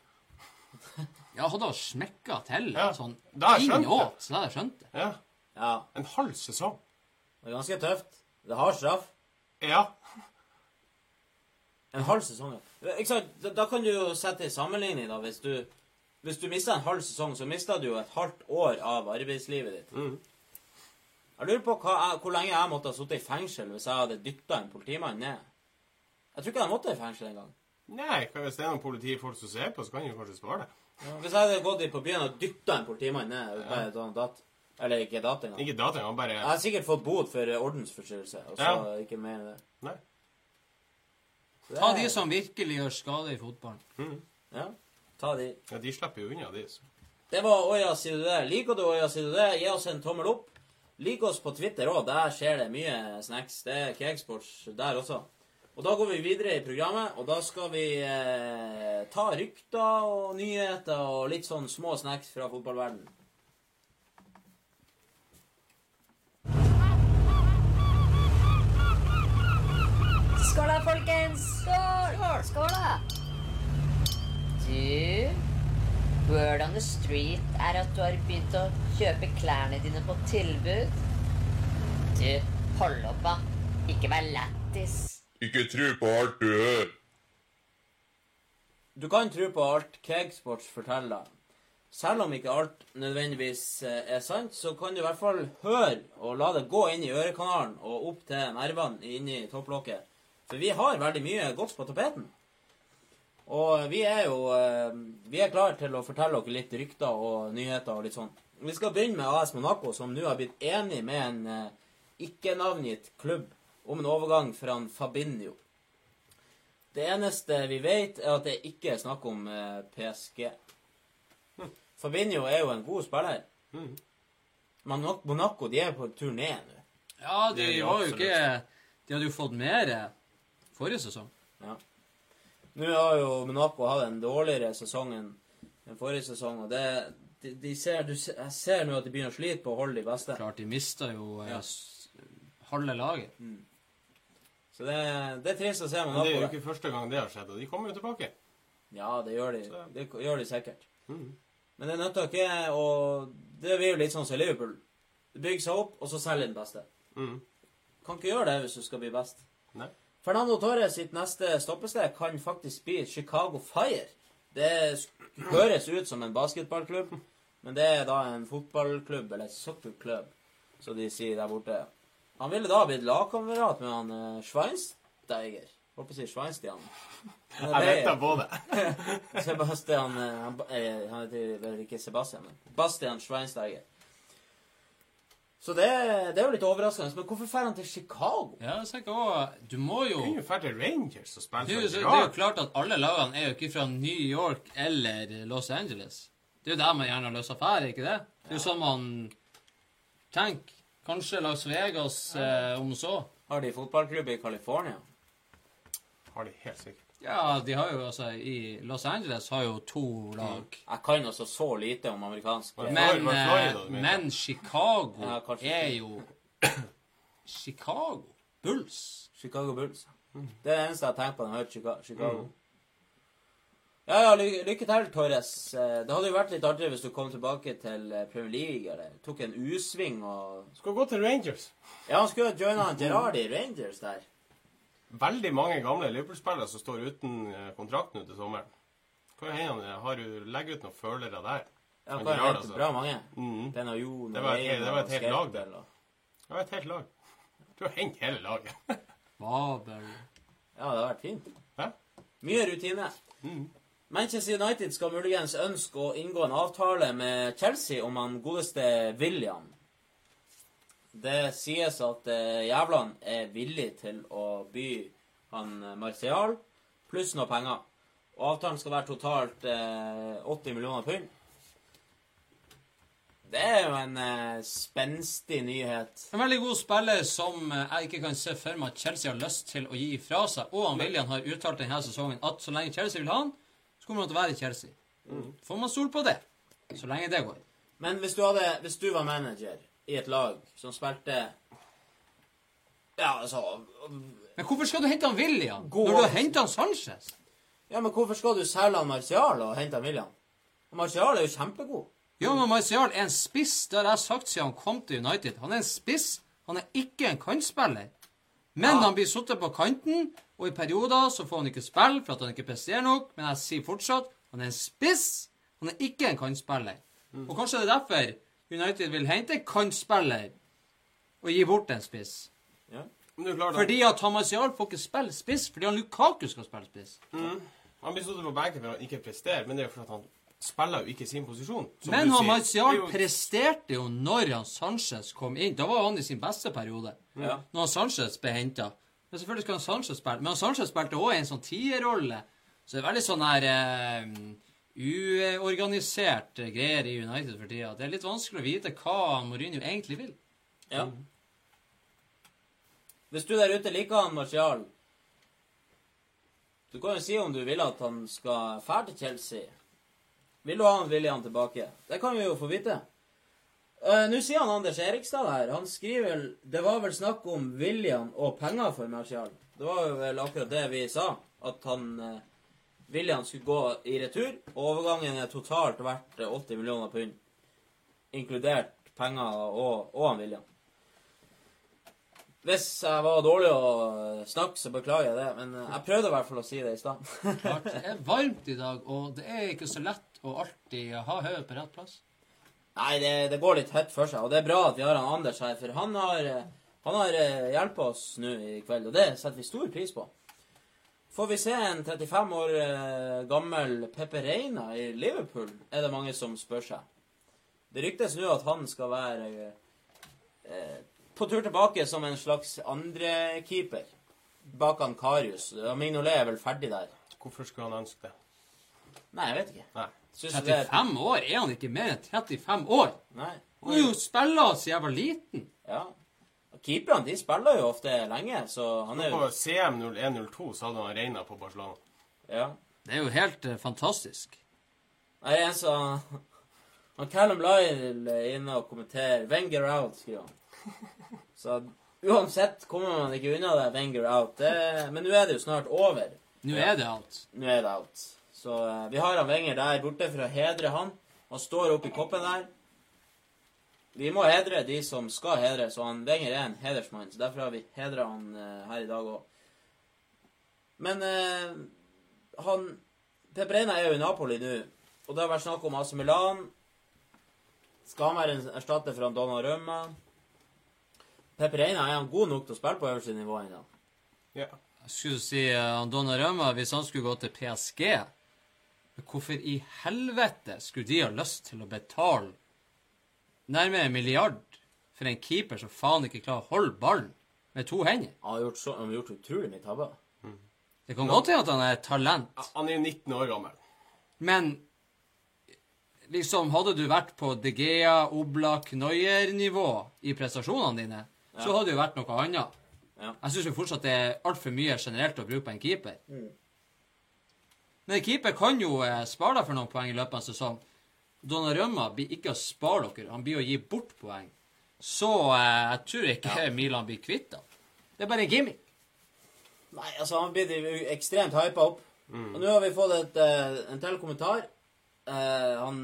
ja, hadde han smekka til Ja, sånn da har jeg skjønt det. innåt, så hadde jeg skjønt det. Ja. Ja, En halv sesong. det er ganske tøft. Det har straff. Ja. En halv sesong, ja. Ikke sant? Da, da kan du jo sette i sammenligning, da. Hvis du, hvis du mister en halv sesong, så mister du jo et halvt år av arbeidslivet ditt. Mm. Jeg lurer på hva jeg, hvor lenge jeg måtte ha sittet i fengsel hvis jeg hadde dytta en politimann ned. Jeg tror ikke de måtte i fengsel engang. Nei, hvis det er noen politifolk som ser på, så kan de jo kanskje spare det. Ja, Hvis jeg hadde gått inn på byen og dytta en politimann ned ut med sånn sånt dat Eller ikke dat engang. Ikke data, engang, bare Jeg har sikkert fått bot for ordensforstyrrelse, og så Ja. ikke mer enn det. Nei. Så det Ta er- de som virkelig gjør skade i fotballen. Ja, ta de. Ja, de slipper jo unna, de. Så. Det var Oja, sier du det? Liker du Oja, sier du det? Gi oss en tommel opp. Lik oss på Twitter òg. Der skjer det mye snacks. Det er Cakesports der også. Og da går vi videre i programmet, og da skal vi eh, ta rykter og nyheter og litt sånn små snacks fra fotballverdenen. Skål da, folkens! Skål! Skål da! Du, word on the street er at du har begynt å kjøpe klærne dine på tilbud. Du, hold opp da. Ikke vær lættis. Ikke tro på alt du hører. Du kan tro på alt Cakesports forteller. Selv om ikke alt nødvendigvis eh, er sant, så kan du i hvert fall høre og la det gå inn i ørekanalen og opp til nervene inni topplokket. For vi har veldig mye gods på tapeten. Og vi er jo eh, Vi er klare til å fortelle dere litt rykter og nyheter og litt sånn. Vi skal begynne med AS Monaco, som nå har blitt enig med en eh, ikke-navngitt klubb om en overgang fra Fabinho. Det eneste vi vet, er at det ikke er snakk om eh, PSG. Fabinho er jo en god spiller. Men Monaco de er på turné nå. Ja, de Det de var jo ikke De hadde jo fått mer eh, forrige sesong. Nå har jo Monaco hatt en dårligere sesong enn forrige sesong. og det, de, de ser, du, Jeg ser nå at de begynner å slite på å holde de beste. Klart, de mista jo eh, Ja. halve laget. Så det, det er trist å se Men det er jo ikke første gang det har skjedd, og de kommer jo tilbake. Ja, det gjør de. Så- Det gjør de sikkert. Mhm. Men det nytter ikke å Det blir jo litt sånn som Liverpool. Det seg opp, og så selger den beste. Mhm. Kan ikke gjøre det hvis du skal bli best. Nei. Fernando Torres sitt neste stoppested kan faktisk bli Chicago Fire. Det høres ut som en basketballklubb, men det er da en fotballklubb, eller soccerklubb, som de sier der borte. Han ville da blitt lagkamerat med han uh, Schweinsteiger. Holdt på å si Schweinstian. Jeg det- venta på det. Sebastian eh, han, eh, han heter vel ikke Sebastian, men Bastian Schweinsteiger. Så det, det er jo litt overraskende. Men hvorfor drar han til Chicago? Ja, så jeg også, Du må jo Du er jo Rangers og det er, spiller det er jo klart at alle lagene er jo ikke fra New York eller Los Angeles. Det er jo der man gjerne har løst til ikke det? Det er jo sånn man tenker. Kanskje Las Vegas eh, om så. Har de fotballklubb i California? Har de helt sikkert. Ja, de har jo altså I Los Angeles har jo to lag. Jeg kan altså så lite om amerikansk Men- eh, men Chicago Ja, er jo Chicago Bulls. Chicago Bulls. Det er det eneste jeg tenker på når jeg har hørt Mm. Chicago. Ja, ja, ly lykke til, Torres. Eh, Det hadde jo vært litt artigere hvis du kom tilbake til eh, Premier League, eller tok en U-sving og Skal gå til Rangers. Ja, han skulle jo joina Gerardi Rangers der. Veldig mange gamle Liverpool-spillere som står uten eh, kontrakt nå til sommeren. Hva er hende han har du legger ut noen følere der. Ja, Men er hente altså. bra mange. Mhm. Benayoun Det var et- det var et helt lag, det. Det var et helt lag. Du har hengt hele laget. Babel. Ja, det har vært fint. Hæ? Mye rutine. Manchester United skal muligens ønske å inngå en avtale med Chelsea om han godeste William. Det sies at eh, jævlene er villig til å by han eh, Martial pluss noe penger. Og avtalen skal være totalt eh, 80 millioner pund. Det er jo en eh, spenstig nyhet. En veldig god spiller som eh, jeg ikke kan se for meg at Chelsea har lyst til å gi fra seg. Og han William har uttalt denne sesongen at så lenge Chelsea vil ha han, så kommer han til å være i Chelsea. Får man stole på det? Så lenge det går. Men hvis du, hadde, hvis du var manager i et lag som spilte Ja, altså Men hvorfor skal du hente han William God- når du har henta han Sanchez? Ja, men hvorfor skal du selge han Martial og hente han William? Og Martial er jo kjempegod. Ja, men Martial er en spiss. Det har jeg sagt siden han kom til United. Han er en spiss. Han er ikke en kantspiller. Men han blir sittet på kanten, og i perioder så får han ikke spille for at han ikke presterer nok. Men jeg sier fortsatt han er en spiss. Han er ikke en kantspiller. Og kanskje det er derfor United vil hente en kantspiller og gi bort en spiss. Ja. klart, Fordi at han Martial får ikke spille spiss, fordi han Lukaku skal spille spiss. Han blir stått på benken for å ikke prestere, men det er jo fordi han spiller jo ikke sin posisjon. Men er jo- presterte jo når han Sanchez kom inn. Da var han i sin beste periode. Ja. Når han Sanchez ble henta. Men selvfølgelig skal han Sanchez spille. Men han Sanchez spilte òg en sånn tierrolle. Så det er veldig sånn her eh, uorganisert greier i United for tida. Det er litt vanskelig å vite hva Mourinho egentlig vil. Ja. Hvis du der ute liker han Martial Du kan jo si om du vil at han skal fære til Chelsea. Vil du ha han William tilbake? Det kan vi jo få vite. Eh, Nå sier han Anders Erikstad her. Han skriver Det var vel snakk om William og penger for Martial. Det var vel akkurat det vi sa. At han eh, William skulle gå i retur. Overgangen er totalt verdt eh, 80 millioner pund. Inkludert penger og, og han William. Hvis jeg var dårlig å snakke, så beklager jeg det. Men eh, jeg prøvde i hvert fall å si det i stad. Klart, det er varmt i dag, og det er ikke så lett å alltid ha hodet på rett plass. Nei, det, det går litt høyt for seg. Og det er bra at vi har han Anders her, for han har, eh, han har eh, hjulpet oss nå i kveld. Og det setter vi stor pris på. Får vi se en 35 år eh, gammel Pepe Reina i Liverpool, er det mange som spør seg. Det ryktes nå at han skal være eh, på tur tilbake som en slags andrekeeper bak han Karius. Mignolet er vel ferdig der. Hvorfor skulle han ønske det? Nei, jeg vet ikke. Nei. Synes det er- 35 år? Er han ikke mer enn 35 år? Nei. Han har jo spilla siden jeg var liten. Ja. Keeperne de spiller jo ofte lenge, så han er jo På CM 0102 så hadde han regna på Barcelona. Ja. Det er jo helt uh, fantastisk. Nei, en som han Callum Lyle er inne og kommenterer 'Wenger out', skriver han. Så uansett kommer man ikke unna det 'Wenger out'. Det, men nå er det jo snart over. Nå er det alt. Nå er det out. Så eh, vi har han Wenger der borte for å hedre han. Han står oppi koppen der. Vi må hedre de som skal hedres, og han Wenger er en hedersmann. Så derfor har vi hedra han eh, her i dag òg. Men eh, han Peperena er jo i Napoli nå, og det har vært snakk om AC Milan. Skal han være en erstatter for han Donnarumma? Peperena er han god nok til å spille på øverste nivå ennå? Ja. Jeg skulle si uh, Donnarumma, hvis han skulle gå til PSG Hvorfor i helvete skulle de ha lyst til å betale nærmere en milliard for en keeper som faen ikke klarer å holde ballen med to hender? Han har gjort, så, han har gjort utrolig mye tabber. Det kan godt hende at han er et talent, Han er jo 19 år gammel. men liksom, hadde du vært på De Gea, Oblak, Neuer-nivå i prestasjonene dine, så hadde det jo vært noe annet. Ja. Jeg syns fortsatt det er altfor mye generelt å bruke på en keeper. Men en keeper kan jo eh, spare deg for noen poeng i løpet av en sesong. Donnarumma blir ikke å spare dere, han blir å gi bort poeng. Så eh, jeg tror ikke Milan blir kvitt ham. Det er bare en gimmick. Nei, altså, han blir ekstremt hypa opp. Og nå har vi fått et, eh, en til kommentar. Eh, han,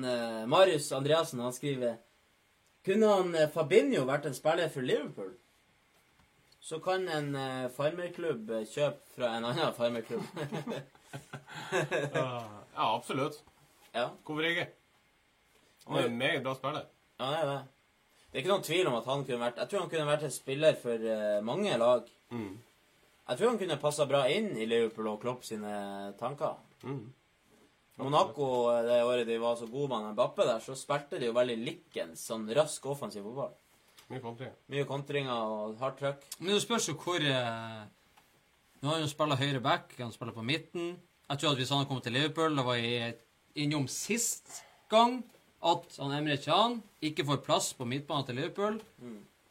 Marius Andreassen han skriver Kunne han Fabinho vært en spiller for Liverpool? Så kan en farmerklubb kjøpe fra en annen farmerklubb. Ja, absolutt. ja, Hvorfor ikke? Han er en meget bra spiller. ja, det er det. Det er ikke noen tvil om at han kunne vært Jeg tror han kunne vært en spiller for eh, mange lag. Mm. Jeg tror han kunne passa bra inn i Liverpool og Klopp sine tanker. Mm. Monaco, det året de var så gode med Mbappe der, så spilte de jo veldig likens sånn rask offensiv fotball. Mye kontringer. Mye kontringer og hardt trøkk. Men det spørs jo hvor eh, Nå har han jo spilla høyre back, han spiller på midten. Jeg tror at hvis han hadde kommet til Liverpool, det var jeg innom sist gang at han Emre Can ikke får plass på midtbanen til Liverpool.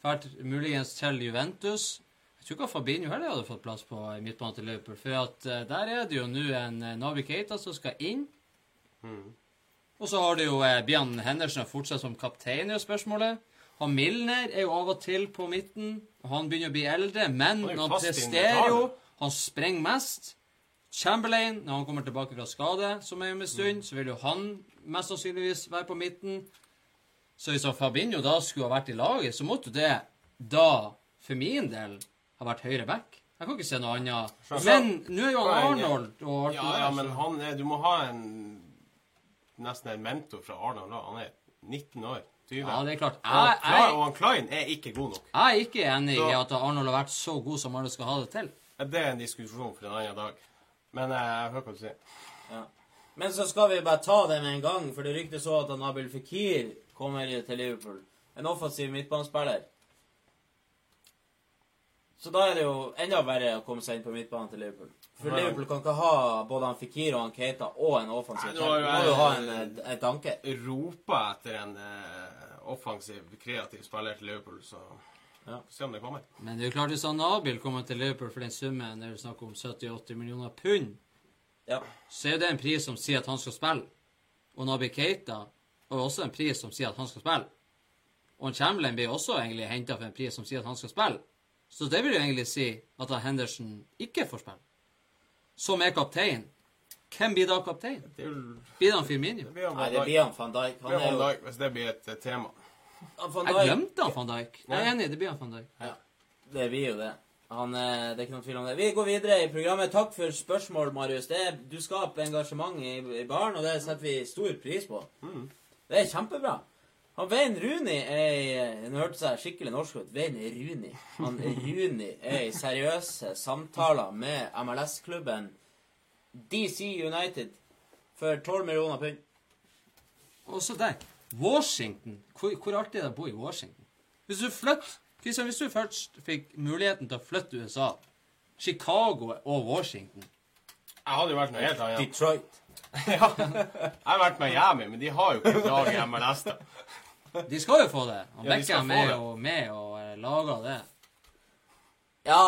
Fælt muligens til Juventus. Jeg tror ikke Fabinho heller hadde fått plass på midtbanen til Liverpool. For at eh, der er det jo nå en eh, Navi Keita som skal inn. Og så har du jo eh, Bian Henderson fortsatt som kaptein, i spørsmålet. Han Milner er jo av og til på midten. Han begynner å bli eldre, men Han han presterer jo. Han sprenger mest. Chamberlain, når han kommer tilbake fra skade, som er om en stund, så vil jo han mest sannsynligvis være på midten. Så hvis Fabinho da skulle ha vært i laget, så måtte det da, for min del, ha vært høyre back. Jeg kan ikke se noe annet. Men nå er jo han Arnold og alt Ja, ja, men han er Du må ha en nesten en mentor fra Arnold. da. Han er 19 år. 20. Ja, det er klart. Jeg, jeg, og han Klein er ikke god nok. jeg er ikke enig i at Arnold har vært så god som alle skal ha det til. Det er en diskusjon for en annen dag. Men eh, jeg hører hva du sier. Men så skal vi bare ta det med en gang, for det ryktes så at Nabil Fikir kommer til Liverpool. En offensiv midtbanespiller. Så da er det jo enda verre å komme seg inn på midtbanen til Liverpool. For Nei. Liverpool kan ikke ha både han Fikir og han Keita og en offensiv. Nei, må jo ha en, en, en tanke. Roper etter en eh, offensiv, kreativ spiller til Liverpool, så Ja. se om det kommer. Men det er jo klart hvis han Nabil kommer til Liverpool for den summen, det er snakk om 70-80 millioner pund, Ja. så er det en pris som sier at han skal spille. Og Nabi Keita har også en pris som sier at han skal spille. Og Chamberlain blir også egentlig henta for en pris som sier at han skal spille. Så det vil jo egentlig si at Henderson ikke får spille. Som er kaptein. Hvem blir da kaptein? Blir det han han Nei, det blir han van Dijk. Han er jo hvis det blir et tema. Jeg glemte han van Dijk. Jeg er enig, det blir han van Dijk. Ja, det blir jo det. Han, eh, det er ikke noen tvil om det. Vi går videre i programmet. Takk for spørsmål, Marius. Det er, du skaper engasjement i, i baren, og det setter vi stor pris på. Det er kjempebra. Han Vein Runi er Han hørte seg skikkelig norsk ut. Vein Runi. Han Runi er i seriøse samtaler med MLS-klubben DC United for 12 millioner pund. Også der. Washington. Hvor, hvor artig er det å bo i Washington? Hvis du flytter Kristian, hvis du først fikk muligheten til å flytte til USA, Chicago og Washington Jeg hadde jo vært noe helt annet. Detroit. ja. Jeg har vært med Miami, men de har jo ikke et lag i MLS. da. De skal jo få det. Og Ja, Beckham er jo med og eh, lager det. Ja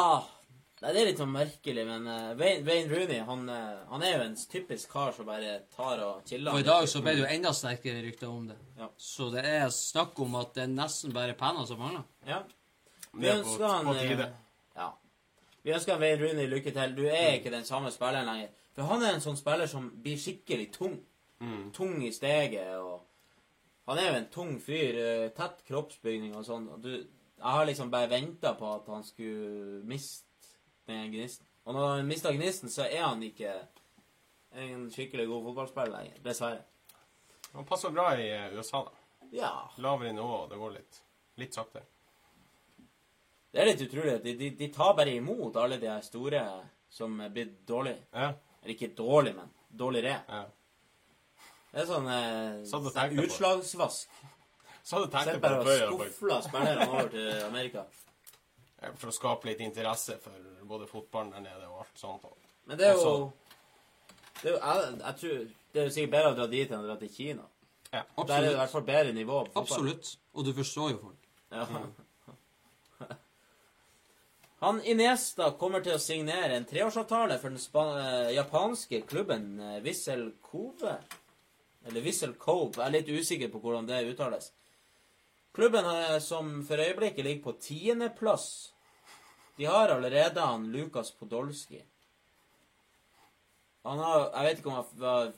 Nei, Det er litt sånn merkelig, men uh, Wayne, Wayne Rooney han, uh, han er jo en typisk kar som bare tar og chiller. Og i dag så ble det jo enda sterkere rykter om det. Ja. Så det er snakk om at det er nesten bare penner som mangler. Ja. Vi er ønsker han eh, Ja. Vi ønsker Wayne Rooney lykke til. Du er ikke den samme spilleren lenger. For han er en sånn spiller som blir skikkelig tung. Mm. Tung i steget og Han er jo en tung fyr. eh, Tett kroppsbygning og sånn. Og du, jeg har liksom bare venta på at han skulle miste den gnisten. Og når han mister gnisten, så er han ikke en skikkelig god fotballspiller lenger. Dessverre. Han passer bra i eh, USA, da. Ja. Lavere nivå, det går litt, litt saktere. Det er litt utrolig de, de, de tar bare imot alle de store som er blitt dårlige. Ja, Eller ikke dårlig, men dårligere. ja. Det er sånn eh, sånn det. utslagsvask. Så hadde jeg tenkt på det før, skufla spillerne over til Amerika. Eh, For å skape litt interesse for både fotballen der nede og alt sånt. Men det er jo det er jo, jeg, jeg tror det er jo sikkert bedre å dra dit enn å dra til Kina. Ja, Der er det i hvert fall bedre nivå på fotball. Absolutt. Og du forstår jo folk. Ja. Han Iniesta kommer til å signere en treårsavtale for den eh, japanske klubben Wissel Cove. Eller Wissel Cove. Jeg er litt usikker på hvordan det uttales. Klubben eh, som for øyeblikket ligger på tiendeplass. De har allerede han Lukas Podolski. Han har Jeg vet ikke om han var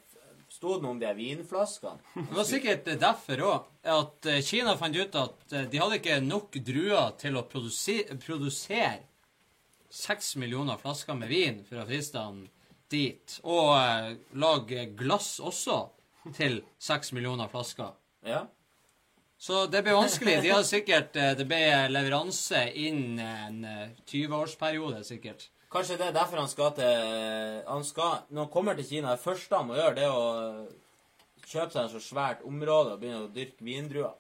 Sto det noe om de vinflaskene? Det var sikkert derfor òg at eh, Kina fant ut at eh, de hadde ikke nok druer til å produsere, seks millioner flasker med vin for å friste han dit. Og eh, lage glass også til seks millioner flasker. Ja. Så det ble vanskelig. De hadde sikkert eh, Det ble leveranse innen en eh, 20-årsperiode, sikkert. Kanskje det er derfor han skal til han skal, Når han kommer til Kina, det første han må gjøre, det er å kjøpe seg en så svært område og begynne å dyrke vindruer.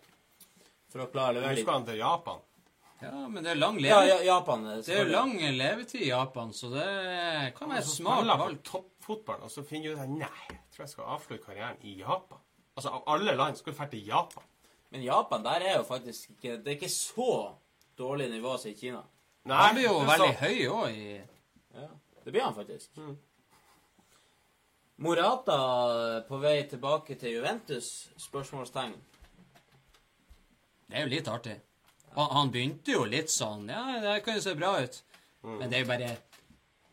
For å klare å Nå levere skal han til Japan. Ja, men det er lang levetid. ja, Japan. eh, Det er jo lang levetid i Japan, så det kan være smart valg. på toppfotball, og så finner du ut at nei, jeg tror jeg skal avslutte karrieren i Japan. Altså, av alle land skal du dra til Japan. Men Japan, der er jo faktisk ikke Det er ikke så dårlig nivå som i Kina. Han blir jo veldig høy òg i Ja, Det blir han faktisk. Mm. Morata på vei tilbake til Juventus? Spørsmålstegn. Det er jo litt artig. Han, han begynte jo litt sånn Ja, det kan jo se bra ut. Men det er jo bare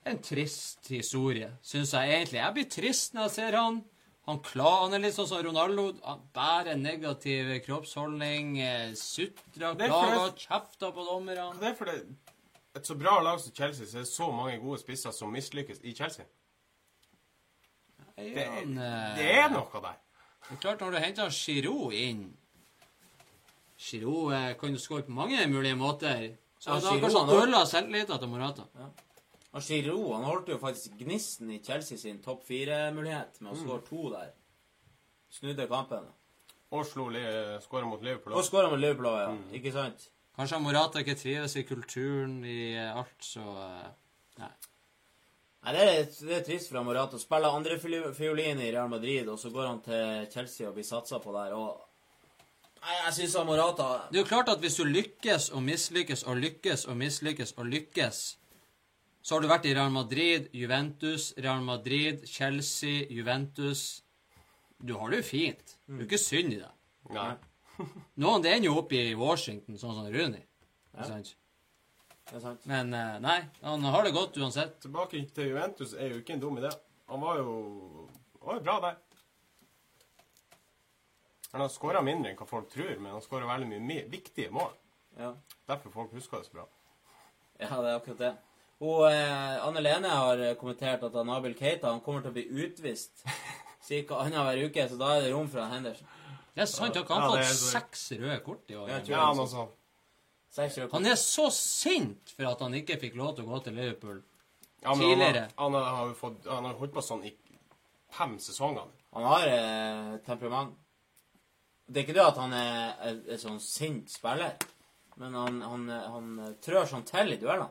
en trist historie, syns jeg egentlig. Jeg blir trist når jeg ser han. Han, klar, han er litt sånn som Ronaldo. Han bærer negativ kroppsholdning, eh, sutrer, er klager, kjefter på dommerne. Det er fordi et så bra lag som Chelsea, så er det så mange gode spisser som mislykkes i Chelsea. Det, Han, eh, det er noe der. Det er klart, når du henter Giroud inn Giroud eh, kan jo skåre på mange mulige måter. Så Ja, da kanskje han ødela selvtilliten til Morata. Og Giroud han holdt jo faktisk gnisten i Chelsea sin topp fire-mulighet med å skåre to der. Snudde kampen. Og slo skåra mot Liverpool. Og skåra mot Liverpool ja. ja. Ikke sant? Kanskje han Morata ikke trives i kulturen i eh, alt, så eh, Nei. Nei, det er, det er trist for Morata å spille andrefiolin i Real Madrid, og så går han til Chelsea og blir satsa på der. og Nei, jeg syns Morata Det er jo klart at hvis du lykkes og mislykkes og lykkes og mislykkes og lykkes, så har du vært i Real Madrid, Juventus, Real Madrid, Chelsea, Juventus Du har det jo fint. Det er jo ikke synd i deg. Nei. Noen det ender jo opp i Washington, sånn som Rooney. Ikke sant? Det er sant. Men eh, nei, han har det godt uansett. Tilbake til Juventus er jo ikke en dum idé. Han var jo, han var jo bra der. Han har skåra mindre enn hva folk tror, men han skåra veldig mye viktige mål. Ja. Derfor folk husker det så bra. Ja, det er akkurat det. Og eh, Anne Lene har kommentert at Nabil Keita han kommer til å bli utvist ca. annenhver uke, så da er det rom for han Henderson. Det er sant. Han kan Ja, fått er seks røde kort i år. Ja, han er noe sånt. Han er så sint for at han ikke fikk lov til å gå til Liverpool. Ja, men han, Tidligere. har- han har fått Han har holdt på sånn i fem sesonger. Han har eh, temperament. Det er ikke det at han er en sånn sint spiller, men han, han, han trør sånn til i duellene.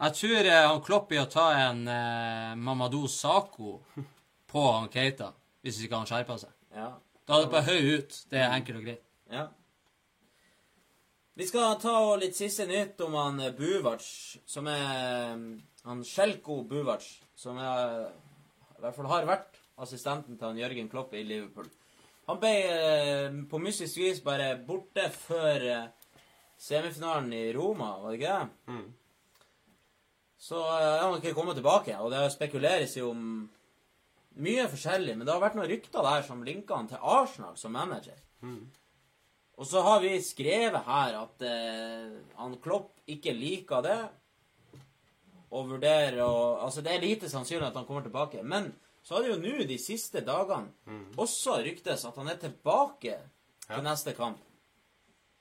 Jeg tror eh, han Klopp i å ta en eh, Mamadou Sako på han Keita, hvis ikke han skjerper seg. Ja. Da er det bare høy ut. Det er enkelt og greit. ja. Vi skal ta litt siste nytt om han eh, Buvac, som er eh, Han Sjelko Buvac, som er, i hvert fall har vært assistenten til han Jørgen Klopp i Liverpool. Han ble eh, på mystisk vis bare borte før eh, semifinalen i Roma, var det ikke det? Mm. Så er han har ikke kommet tilbake, og det spekuleres jo om mye forskjellig, men det har vært noen rykter der som linker han til Arsenal som manager. Og så har vi skrevet her at eh, han Klopp ikke liker det, og vurderer å Altså, det er lite sannsynlig at han kommer tilbake. Men så har det jo nå de siste dagene også ryktes at han er tilbake til neste kamp.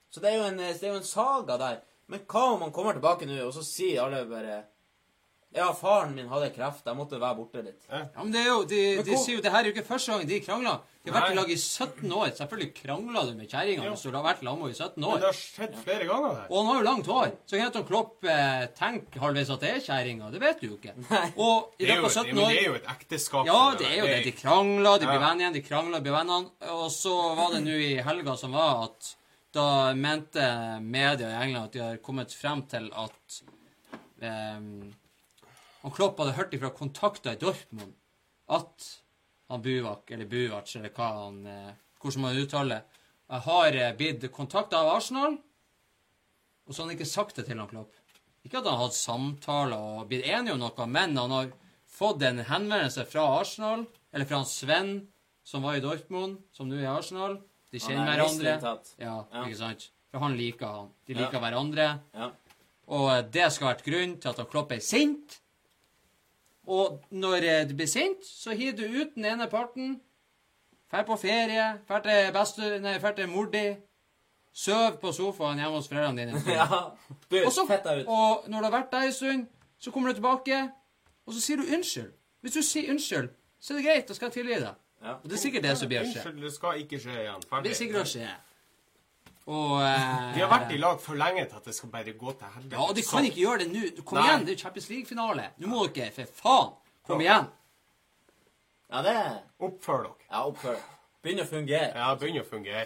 Så det er, en, det er jo en saga der. Men hva om han kommer tilbake nå, og så sier alle bare Ja, faren min hadde kreft. Jeg måtte være borte litt. Ja, men det er jo, De, de sier jo det her er jo ikke første gang de krangler. De har vært i lag i 17 år. Selvfølgelig krangler du med kjerringa Jo. hvis du har vært lamma i 17 år. Men det har skjedd flere ganger her. Og han har jo langt hår, så kan Anton Klopp eh, tenke halvveis at det er kjerringa. Det vet du jo ikke. Nei. Og i Det er, løpet jo, av 17 men år det er jo et ekteskap. Ja, det er jo det. De krangler, de blir Ja. venner igjen, de krangler, blir venner. Og så var det nå i helga som var, at da mente media i England at de har kommet frem til at ehm, han Klopp hadde hørt ifra kontakter i Dortmund at han Buvak, eller Buvac, eller hva han eh, hvordan man uttaler har eh, blitt kontakta av Arsenal, og så har han ikke sagt det til han Klopp. Ikke at han har hatt samtaler og blitt enige om noe, men han har fått en henvendelse fra Arsenal, eller fra han Sven, som var i Dortmund, som nå er i Arsenal. De Han kjenner er hverandre. Ja, Ja. ikke sant? For han liker han. De Ja. liker hverandre. Ja. Og eh, det skal ha vært grunnen til at han Klopp er sint. Og når eh, du blir sint, så hiver du ut den ene parten. Drar på ferie, drar til bestu, Nei, drar til mor di. Søv på sofaen hjemme hos foreldrene dine. ja. Du, Og, så, ut. og når du har vært der en stund, så kommer du tilbake, og så sier du unnskyld. Hvis du sier unnskyld, så er det greit. Da skal jeg tilgi deg. Ja. Og det er sikkert det som blir å skje. Unnskyld, det skal ikke skje igjen. Det Ferdig. blir sikkert å skje. Og eh, Vi har vært i lag for lenge til at det skal bare gå til helvete. Ja, og de kan ikke gjøre det nå. Kom Nei. igjen, det er jo Champions League-finale. Nå må dere, for faen, kom igjen. Ja, det Oppfør dere. Ja, oppfør. Begynner å fungere. Ja, begynn å fungere.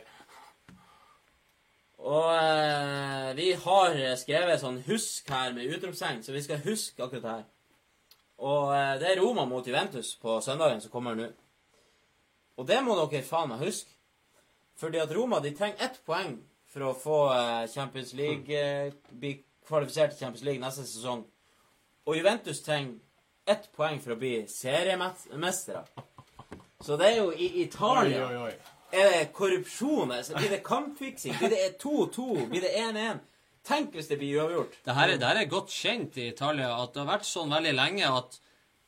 Og eh, vi har skrevet sånn 'husk' her med utropstegn, så vi skal huske akkurat det her. Og eh, det er Roma mot Juventus på søndagen som kommer nå. Og det må dere faen meg huske. Fordi at Roma de trenger ett poeng for å få eh, Champions League eh, bli kvalifisert til Champions League neste sesong. Og Juventus trenger ett poeng for å bli seriemestere. Så det er jo i Oi, Italia oi, oi. er det korrupsjon? Altså? Blir det kampfiksing? Blir det 2-2? Blir det 1-1? Tenk hvis det blir uavgjort. Det her, er- det her er godt kjent i Italia at det har vært sånn veldig lenge at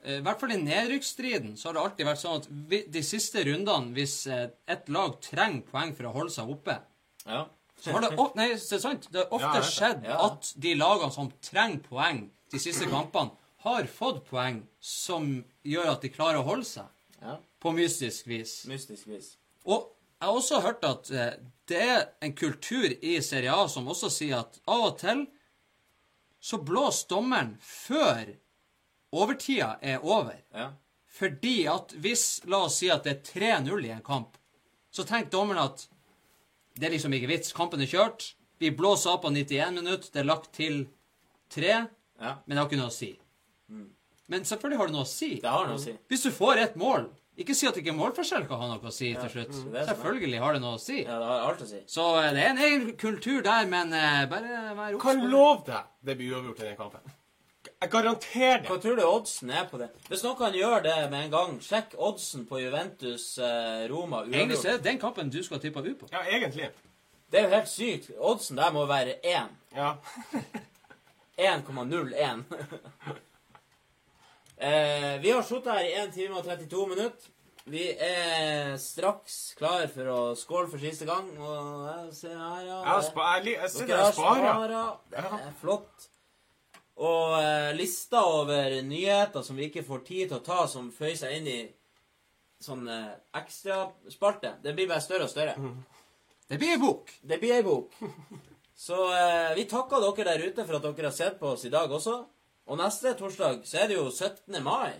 eh, i hvert fall i nedrykksstriden så har det alltid vært sånn at vi, de siste rundene, hvis et lag trenger poeng for å holde seg oppe, Ja. Så har det, of- nei, det er sant, det har Ja, ofte det. skjedd Ja. at de lagene som trenger poeng de siste kampene, har fått poeng som gjør at de klarer å holde seg. ja. På mystisk vis. Mystisk vis. Og jeg har også hørt at eh, det er en kultur i Serie A som også sier at av og til så blåser dommeren før overtida er over. Ja. Fordi at hvis, la oss si at det er 3-0 i en kamp, så tenker dommeren at det er liksom ikke vits, kampen er kjørt, vi blåser av på 91 minutter, det er lagt til 3, ja. men det har ikke noe å si. Men selvfølgelig har det noe å si. Det har noe å si. Hvis du får ett mål, ikke si at ikke målforskjell kan ha noe å si til slutt. det er sånn. Selvfølgelig har det noe å si. Ja, det har alt å si. Så eh, det er en egen kultur der, men uh, bare vær obs Kan lov det. love deg det blir uavgjort i den kampen. Jeg garanterer det. Hva tror du oddsen er på det? Hvis noen kan gjøre det med en gang, sjekk oddsen på Juventus eh, Roma Egentlig så er det den kampen du skal tippe ut på. Ja, egentlig. Det er jo helt sykt. Oddsen der må være 1. Ja. 1,01. eh, vi har sittet her i 1 time og 32 minutter. Vi er straks klar for å skåle for siste gang. Og jeg ser her, ja. Jeg, spa jeg, jeg og har sparer. Det er flott. Og eh, lista over nyheter som vi ikke får tid til å ta, som føyer seg inn i sånn eh, ekstraspalte, det blir bare større og større. Det blir ei bok. Det blir ei bok. Så eh, vi takker dere der ute for at dere har sett på oss i dag også. Og neste torsdag så er det jo 17. mai.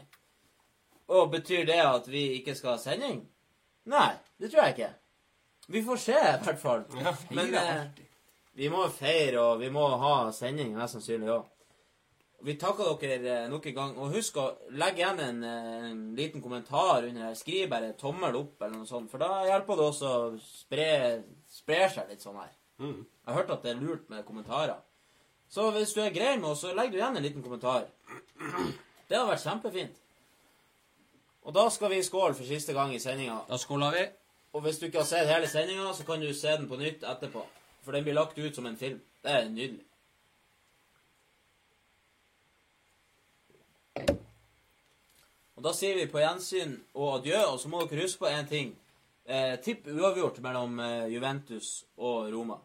Og betyr det at vi ikke skal ha sending? Nei, det tror jeg ikke. Vi får se, i hvert fall. Men eh, vi må feire, og vi må ha sending mest sannsynlig òg. Vi takker dere eh, nok en gang. Og husk å legge igjen en, eh, en liten kommentar under her. Skriv bare 'tommel opp' eller noe sånt, for da hjelper det også å spre, spre seg litt sånn her. Jeg har hørt at det er lurt med kommentarer. Så hvis du er grei med oss, så legg du igjen en liten kommentar. Det hadde vært kjempefint. Og da skal vi skåle for siste gang i sendinga. Da skåler vi. Og hvis du ikke har sett hele sendinga, så kan du se den på nytt etterpå. For den blir lagt ut som en film. Det er nydelig. Og da sier vi på gjensyn og adjø, og så må dere huske på én ting. Eh, tipp uavgjort mellom eh, Juventus og Roma.